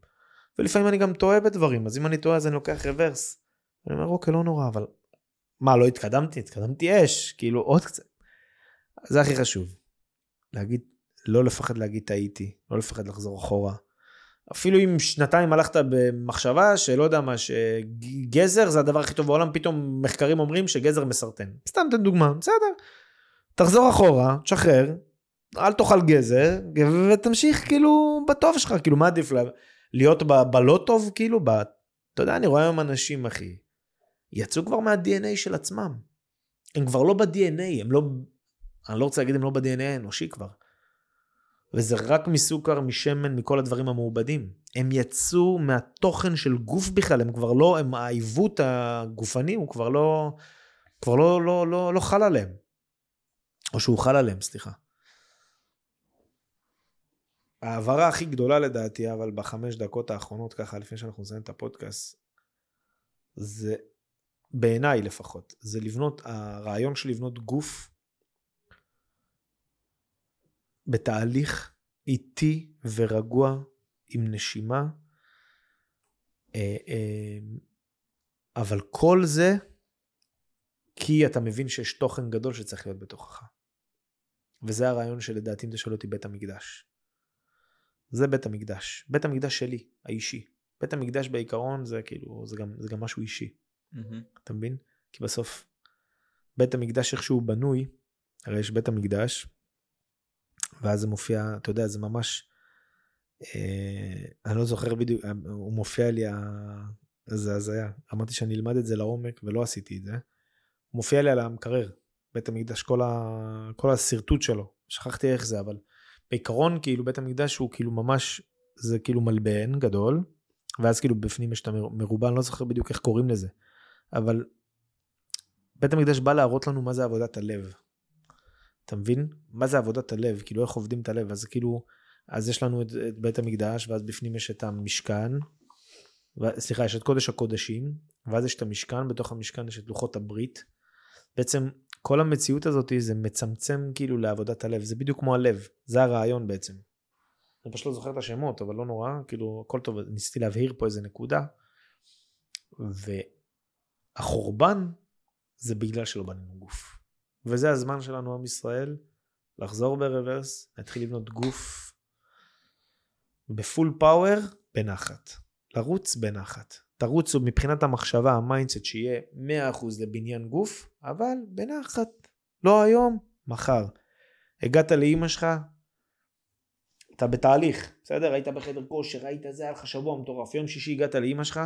Speaker 2: ולפעמים אני גם טועה בדברים, אז אם אני טועה אז אני לוקח רוורס. אני אומר, אוקיי, לא נורא, אבל... מה, לא התקדמתי? התקדמתי אש, כאילו עוד קצת. זה הכי חשוב. להגיד, לא לפחד להגיד טעיתי, לא לפחד לחזור אחורה. אפילו אם שנתיים הלכת במחשבה שלא יודע מה, שגזר זה הדבר הכי טוב בעולם, פתאום מחקרים אומרים שגזר מסרטן. סתם תן דוגמה, בסדר. תחזור אחורה, תשחרר, אל תאכל גזר, ותמשיך כאילו בטוב שלך, כאילו מה עדיף לה, להיות ב- בלא טוב, כאילו, ב... אתה יודע, אני רואה היום אנשים, אחי, יצאו כבר מה-DNA של עצמם. הם כבר לא ב-DNA, הם לא, אני לא רוצה להגיד הם לא ב-DNA האנושי כבר. וזה רק מסוכר, משמן, מכל הדברים המעובדים. הם יצאו מהתוכן של גוף בכלל, הם כבר לא, הם העיוות הגופני הוא כבר לא, כבר לא, לא, לא, לא חל עליהם. או שהוא חל עליהם, סליחה. ההעברה הכי גדולה לדעתי, אבל בחמש דקות האחרונות ככה, לפני שאנחנו נסיים את הפודקאסט, זה, בעיניי לפחות, זה לבנות, הרעיון של לבנות גוף בתהליך איטי ורגוע, עם נשימה, אה, אה, אבל כל זה כי אתה מבין שיש תוכן גדול שצריך להיות בתוכך. וזה הרעיון שלדעתי, אם תשאל אותי, בית המקדש. זה בית המקדש. בית המקדש שלי, האישי. בית המקדש בעיקרון זה כאילו, זה גם, זה גם משהו אישי. Mm-hmm. אתה מבין? כי בסוף, בית המקדש איך שהוא בנוי, הרי יש בית המקדש, ואז זה מופיע, אתה יודע, זה ממש, אה, אני לא זוכר בדיוק, הוא מופיע לי, זה הזיה. אמרתי שאני אלמד את זה לעומק, ולא עשיתי את זה. הוא מופיע לי על המקרר, בית המקדש, כל, ה, כל השרטוט שלו. שכחתי איך זה, אבל בעיקרון, כאילו, בית המקדש הוא כאילו ממש, זה כאילו מלבן גדול, ואז כאילו בפנים יש את המרובע, אני לא זוכר בדיוק איך קוראים לזה. אבל בית המקדש בא להראות לנו מה זה עבודת הלב. אתה מבין? מה זה עבודת הלב? כאילו איך עובדים את הלב? אז כאילו, אז יש לנו את, את בית המקדש, ואז בפנים יש את המשכן, ו... סליחה, יש את קודש הקודשים, ואז יש את המשכן, בתוך המשכן יש את לוחות הברית. בעצם כל המציאות הזאת זה מצמצם כאילו לעבודת הלב, זה בדיוק כמו הלב, זה הרעיון בעצם. אני פשוט לא זוכר את השמות, אבל לא נורא, כאילו הכל טוב, ניסיתי להבהיר פה איזה נקודה. והחורבן זה בגלל שלא בנינו גוף. וזה הזמן שלנו, עם ישראל, לחזור ברוורס, להתחיל לבנות גוף ב full power, בנחת. לרוץ בנחת. תרוצו מבחינת המחשבה, ה mindset, שיהיה 100% לבניין גוף, אבל בנחת. לא היום, מחר. הגעת לאימא שלך, אתה בתהליך, בסדר? היית בחדר כושר, היית זה, היה לך שבוע מטורף. יום שישי הגעת לאימא שלך,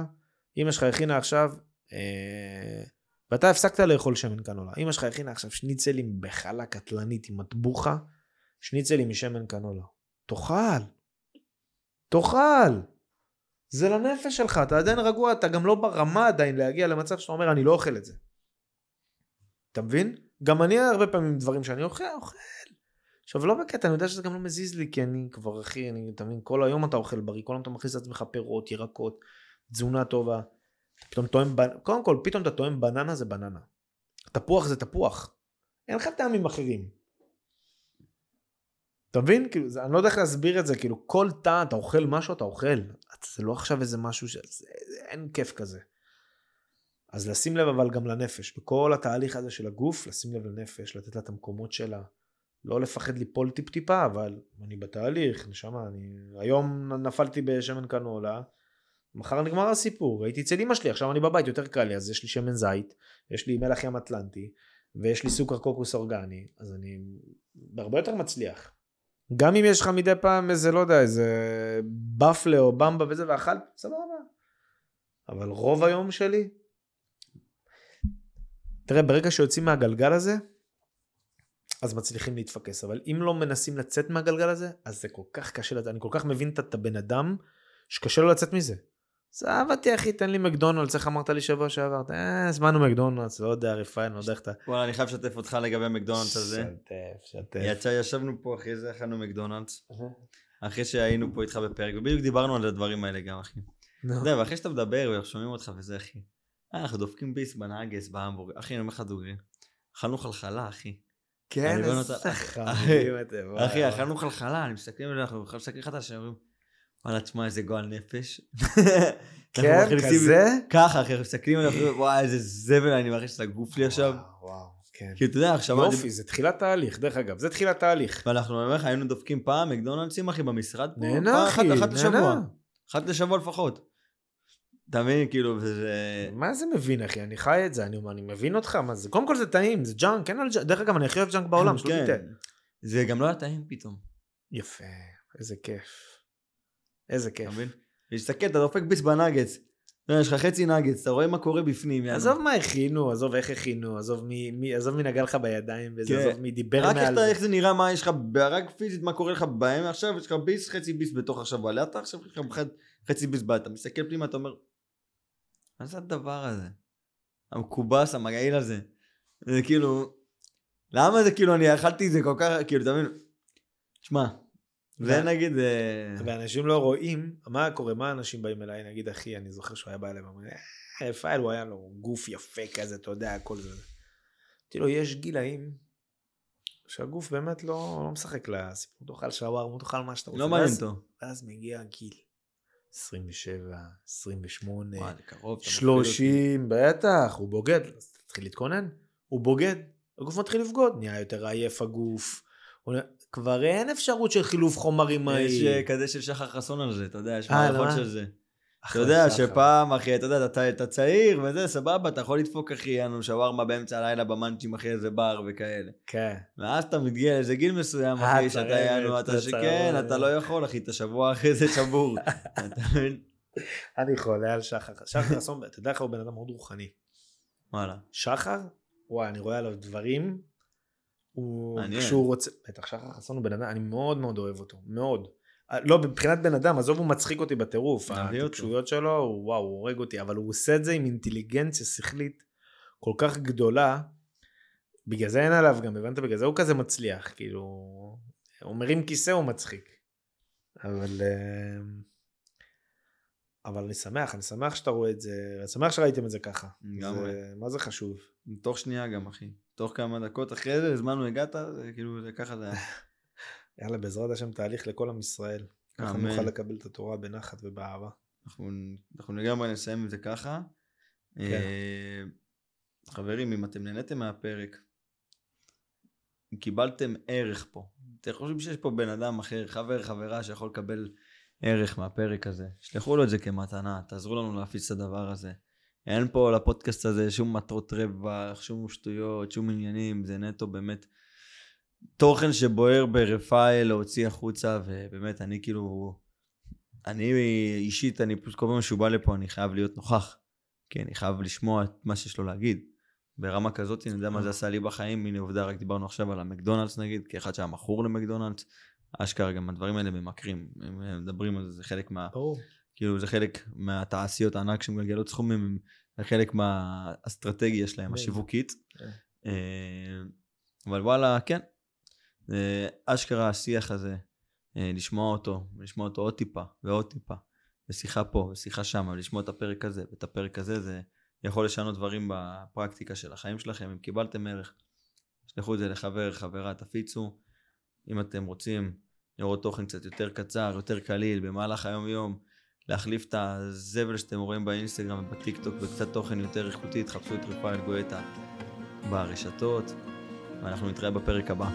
Speaker 2: אימא שלך הכינה עכשיו, אה, ואתה הפסקת לאכול שמן קנולה. אימא שלך הכינה עכשיו שניצלים בחלה קטלנית עם מטבוחה, שניצלים משמן קנולה. תאכל. תאכל. זה לנפש שלך, אתה עדיין רגוע, אתה גם לא ברמה עדיין להגיע למצב שאתה אומר, אני לא אוכל את זה. אתה מבין? גם אני הרבה פעמים דברים שאני אוכל, אוכל. עכשיו לא בקטע, אני יודע שזה גם לא מזיז לי, כי אני כבר, אחי, אני, אתה מבין, כל היום אתה אוכל בריא, כל היום אתה מכניס לעצמך פירות, ירקות, תזונה טובה. פתאום טועם, קודם כל, פתאום אתה טועם בננה זה בננה. תפוח זה תפוח. אין לך טעמים אחרים. אתה מבין? כאילו, זה, אני לא יודע איך להסביר את זה, כאילו, כל תא, אתה אוכל משהו, אתה אוכל. זה לא עכשיו איזה משהו ש... זה, אין כיף כזה. אז לשים לב אבל גם לנפש, בכל התהליך הזה של הגוף, לשים לב לנפש, לתת לה את המקומות שלה. לא לפחד ליפול טיפ טיפה, אבל אני בתהליך, נשמה, אני... היום נפלתי בשמן קנולה, מחר נגמר הסיפור, הייתי אצל אמא שלי, עכשיו אני בבית, יותר קל לי, אז יש לי שמן זית, יש לי מלח ים אטלנטי, ויש לי סוכר קוקוס אורגני, אז אני הרבה יותר מצליח. גם אם יש לך מדי פעם איזה, לא יודע, איזה בפלה או במבה וזה, ואכל, סבבה. אבל רוב היום שלי, תראה, ברגע שיוצאים מהגלגל הזה, אז מצליחים להתפקס. אבל אם לא מנסים לצאת מהגלגל הזה, אז זה כל כך קשה. אני כל כך מבין את הבן אדם שקשה לו לצאת מזה. עזב אותי אחי, תן לי מקדונלדס, איך אמרת לי שבוע שעבר? אה, הזמנו מקדונלדס, לא יודע, רפאל, לא יודע איך אתה...
Speaker 1: וואלה, אני חייב לשתף אותך לגבי מקדונלדס הזה.
Speaker 2: שתף, שתף.
Speaker 1: יצא, ישבנו פה אחרי זה, אכלנו מקדונלדס. אחרי שהיינו פה איתך בפרק, ובדיוק דיברנו על הדברים האלה גם, אחי. אתה יודע, ואחרי שאתה מדבר ואנחנו שומעים אותך וזה, אחי. אה, אנחנו דופקים ביס בנאגס, בהמבורג. אחי, אני אומר לך דוגרי. אכלנו חלחלה, אחי.
Speaker 2: כן, איזה חמודים אתם.
Speaker 1: אחי, אכלנו חלחלה, אני מסתכל עליהם, אנחנו מסתכלים אחד על השני, אומרים, וואלה, תשמע, איזה גועל נפש.
Speaker 2: כן, כזה?
Speaker 1: ככה, אחי, אנחנו מסתכלים עליו, וואי, איזה זבל אני מרגיש את הגוף לי עכשיו.
Speaker 2: וואו, כן.
Speaker 1: כי אתה יודע, עכשיו...
Speaker 2: יופי, זה תחילת תהליך, דרך אגב, זה תחילת תהליך.
Speaker 1: ואנחנו, אני אומר לך, היינו דופקים פעם מקדונלדסים, אחי, במשרד פה.
Speaker 2: נהנה, אחי,
Speaker 1: אחת- אחת לשבוע.
Speaker 2: נהנה.
Speaker 1: אחת לשבוע לפחות. אתה מבין, כאילו, וזה...
Speaker 2: מה זה מבין, אחי? אני חי את זה, אני אני מבין אותך, מה זה? קודם כל זה טעים, זה ג'אנק, אין על ג'אנק. דרך אגב, אני הכי אוהב ג'אנק בעולם, שלא
Speaker 1: כן.
Speaker 2: תטעה.
Speaker 1: זה גם לא היה טעים פתאום,
Speaker 2: יפה, איזה כיף. איזה כיף.
Speaker 1: אתה מבין? להסתכל, אתה דופק ביס בנאגץ. אתה יודע, יש לך חצי נאגץ, אתה רואה מה קורה בפנים.
Speaker 2: עזוב מה הכינו, עזוב איך הכינו, עזוב מי, מי, עזוב מי נגע לך בידיים, וזה,
Speaker 1: כן.
Speaker 2: עזוב מי דיבר
Speaker 1: רק
Speaker 2: מעל
Speaker 1: אתה,
Speaker 2: זה.
Speaker 1: איך זה נראה, מה יש לך, רק פיזית, מה קורה לך בהם עכשיו, יש לך ביס, חצי ביס בתוך עכשיו עלית, עכשיו יש לך חצי ביס בא, אתה מסתכל פנימה, אתה אומר, מה זה הדבר הזה? המקובס, המגעיל הזה. זה כאילו, למה זה כאילו, אני אכלתי את זה כל כך, כאילו, אתה מבין? שמע, זה נגיד, אה,
Speaker 2: ואנשים לא רואים, מה קורה, מה אנשים באים אליי, נגיד אחי, אני זוכר שהוא היה בא אליי, ואומר, אה, פייל, הוא היה לו גוף יפה כזה, אתה יודע, הכל זה. אמרתי לו, יש גילאים שהגוף באמת לא, לא משחק לסיפור, תאכל שווארמה, תאכל מה שאתה רוצה.
Speaker 1: לא מעניין אותו.
Speaker 2: ואז מגיע הגיל, 27, 28,
Speaker 1: וואי, קרוב. אתה מפחיד אותי.
Speaker 2: 30, בטח, הוא בוגד, אז תתחיל להתכונן, הוא בוגד, הגוף מתחיל לבגוד, נהיה יותר עייף הגוף, כבר אין אפשרות של חילוף חומרים מהיר.
Speaker 1: יש אה, כזה של שחר חסון על זה, אתה יודע, יש
Speaker 2: אה,
Speaker 1: מערכות? של זה. אתה יודע. שפעם, אחי, אתה יודע, אתה- אתה צעיר וזה, סבבה, אתה יכול לדפוק, אחי, יענו שווארמה באמצע הלילה במאנצ'ים, אחי, איזה בר וכאלה.
Speaker 2: כן.
Speaker 1: ואז אתה מגיע לאיזה גיל מסוים,
Speaker 2: אה,
Speaker 1: אחי, שאתה
Speaker 2: צרבת,
Speaker 1: יענו, אתה שכן. אתה לא יכול, אחי, אתה שבוע אחרי זה שבור. אתה מבין?
Speaker 2: אני חולה על שחר. שחר חסון, אתה יודע איך הוא בן אדם מאוד רוחני.
Speaker 1: וואלה.
Speaker 2: שחר, וואי, אני רואה עליו דברים. הוא. כשהוא רוצה, בטח שחר חסון הוא בן אדם, אני מאוד מאוד אוהב אותו, מאוד. אה, לא, מבחינת בן אדם, עזוב, הוא מצחיק אותי בטירוף. הטיפשויות שלו, הוא- וואו, הוא הורג אותי, אבל הוא עושה את זה עם אינטליגנציה שכלית כל כך גדולה. בגלל זה אין עליו גם, הבנת? בגלל זה הוא כזה מצליח, כאילו... הוא מרים כיסא, הוא מצחיק. אבל... אה, אבל אני שמח, אני שמח שאתה רואה את זה, אני שמח שראיתם את זה ככה.
Speaker 1: לגמרי.
Speaker 2: זה- מה זה חשוב?
Speaker 1: תוך שנייה גם, אחי. תוך כמה דקות אחרי זה, הזמנו, הגעת, זה כאילו, זה ככה זה היה.
Speaker 2: יאללה, בעזרת השם תהליך לכל עם ישראל. ככה. נוכל לקבל את התורה בנחת ובאהבה.
Speaker 1: אנחנו, אנחנו לגמרי נסיים את זה ככה.
Speaker 2: כן.
Speaker 1: אה, חברים, אם אתם נהניתם מהפרק, אם קיבלתם ערך פה, אתם חושבים שיש פה בן אדם אחר, חבר, חברה, שיכול לקבל ערך מהפרק הזה, שלחו לו את זה כמתנה, תעזרו לנו להפיץ את הדבר הזה. אין פה לפודקאסט הזה שום מטרות רווח, שום שטויות, שום עניינים, זה נטו באמת תוכן שבוער ברפאל להוציא החוצה, ובאמת, אני כאילו, אני אישית, אני פשוט כל פעם שהוא בא לפה, אני חייב להיות נוכח. כי אני חייב לשמוע את מה שיש לו להגיד. ברמה כזאת, אני יודע מה זה עשה לי בחיים, הנה עובדה, רק דיברנו עכשיו על המקדונלדס נגיד, כאחד שהיה מכור למקדונלדס, אשכרה גם הדברים האלה ממכרים, הם הם מדברים על זה, זה חלק מה...
Speaker 2: ברור.
Speaker 1: כאילו זה חלק מהתעשיות הענק שמגלגלות סכומים, זה חלק מהאסטרטגיה שלהם,
Speaker 2: כן.
Speaker 1: השיווקית.
Speaker 2: כן.
Speaker 1: אה, אבל וואלה, כן. אה, אשכרה השיח הזה, אה, לשמוע אותו, לשמוע אותו עוד טיפה ועוד טיפה, ושיחה פה ושיחה שם, ולשמוע את הפרק הזה ואת הפרק הזה, זה יכול לשנות דברים בפרקטיקה של החיים שלכם. אם קיבלתם ערך, שלחו את זה לחבר, חברה, תפיצו. אם אתם רוצים לראות תוכן קצת יותר קצר, יותר קליל, במהלך היום-יום, להחליף את הזבל שאתם רואים באינסטגרם ובטיק טוק בקצת תוכן יותר איכותי, תחפשו את רפאל גואטה ברשתות, ואנחנו נתראה בפרק הבא.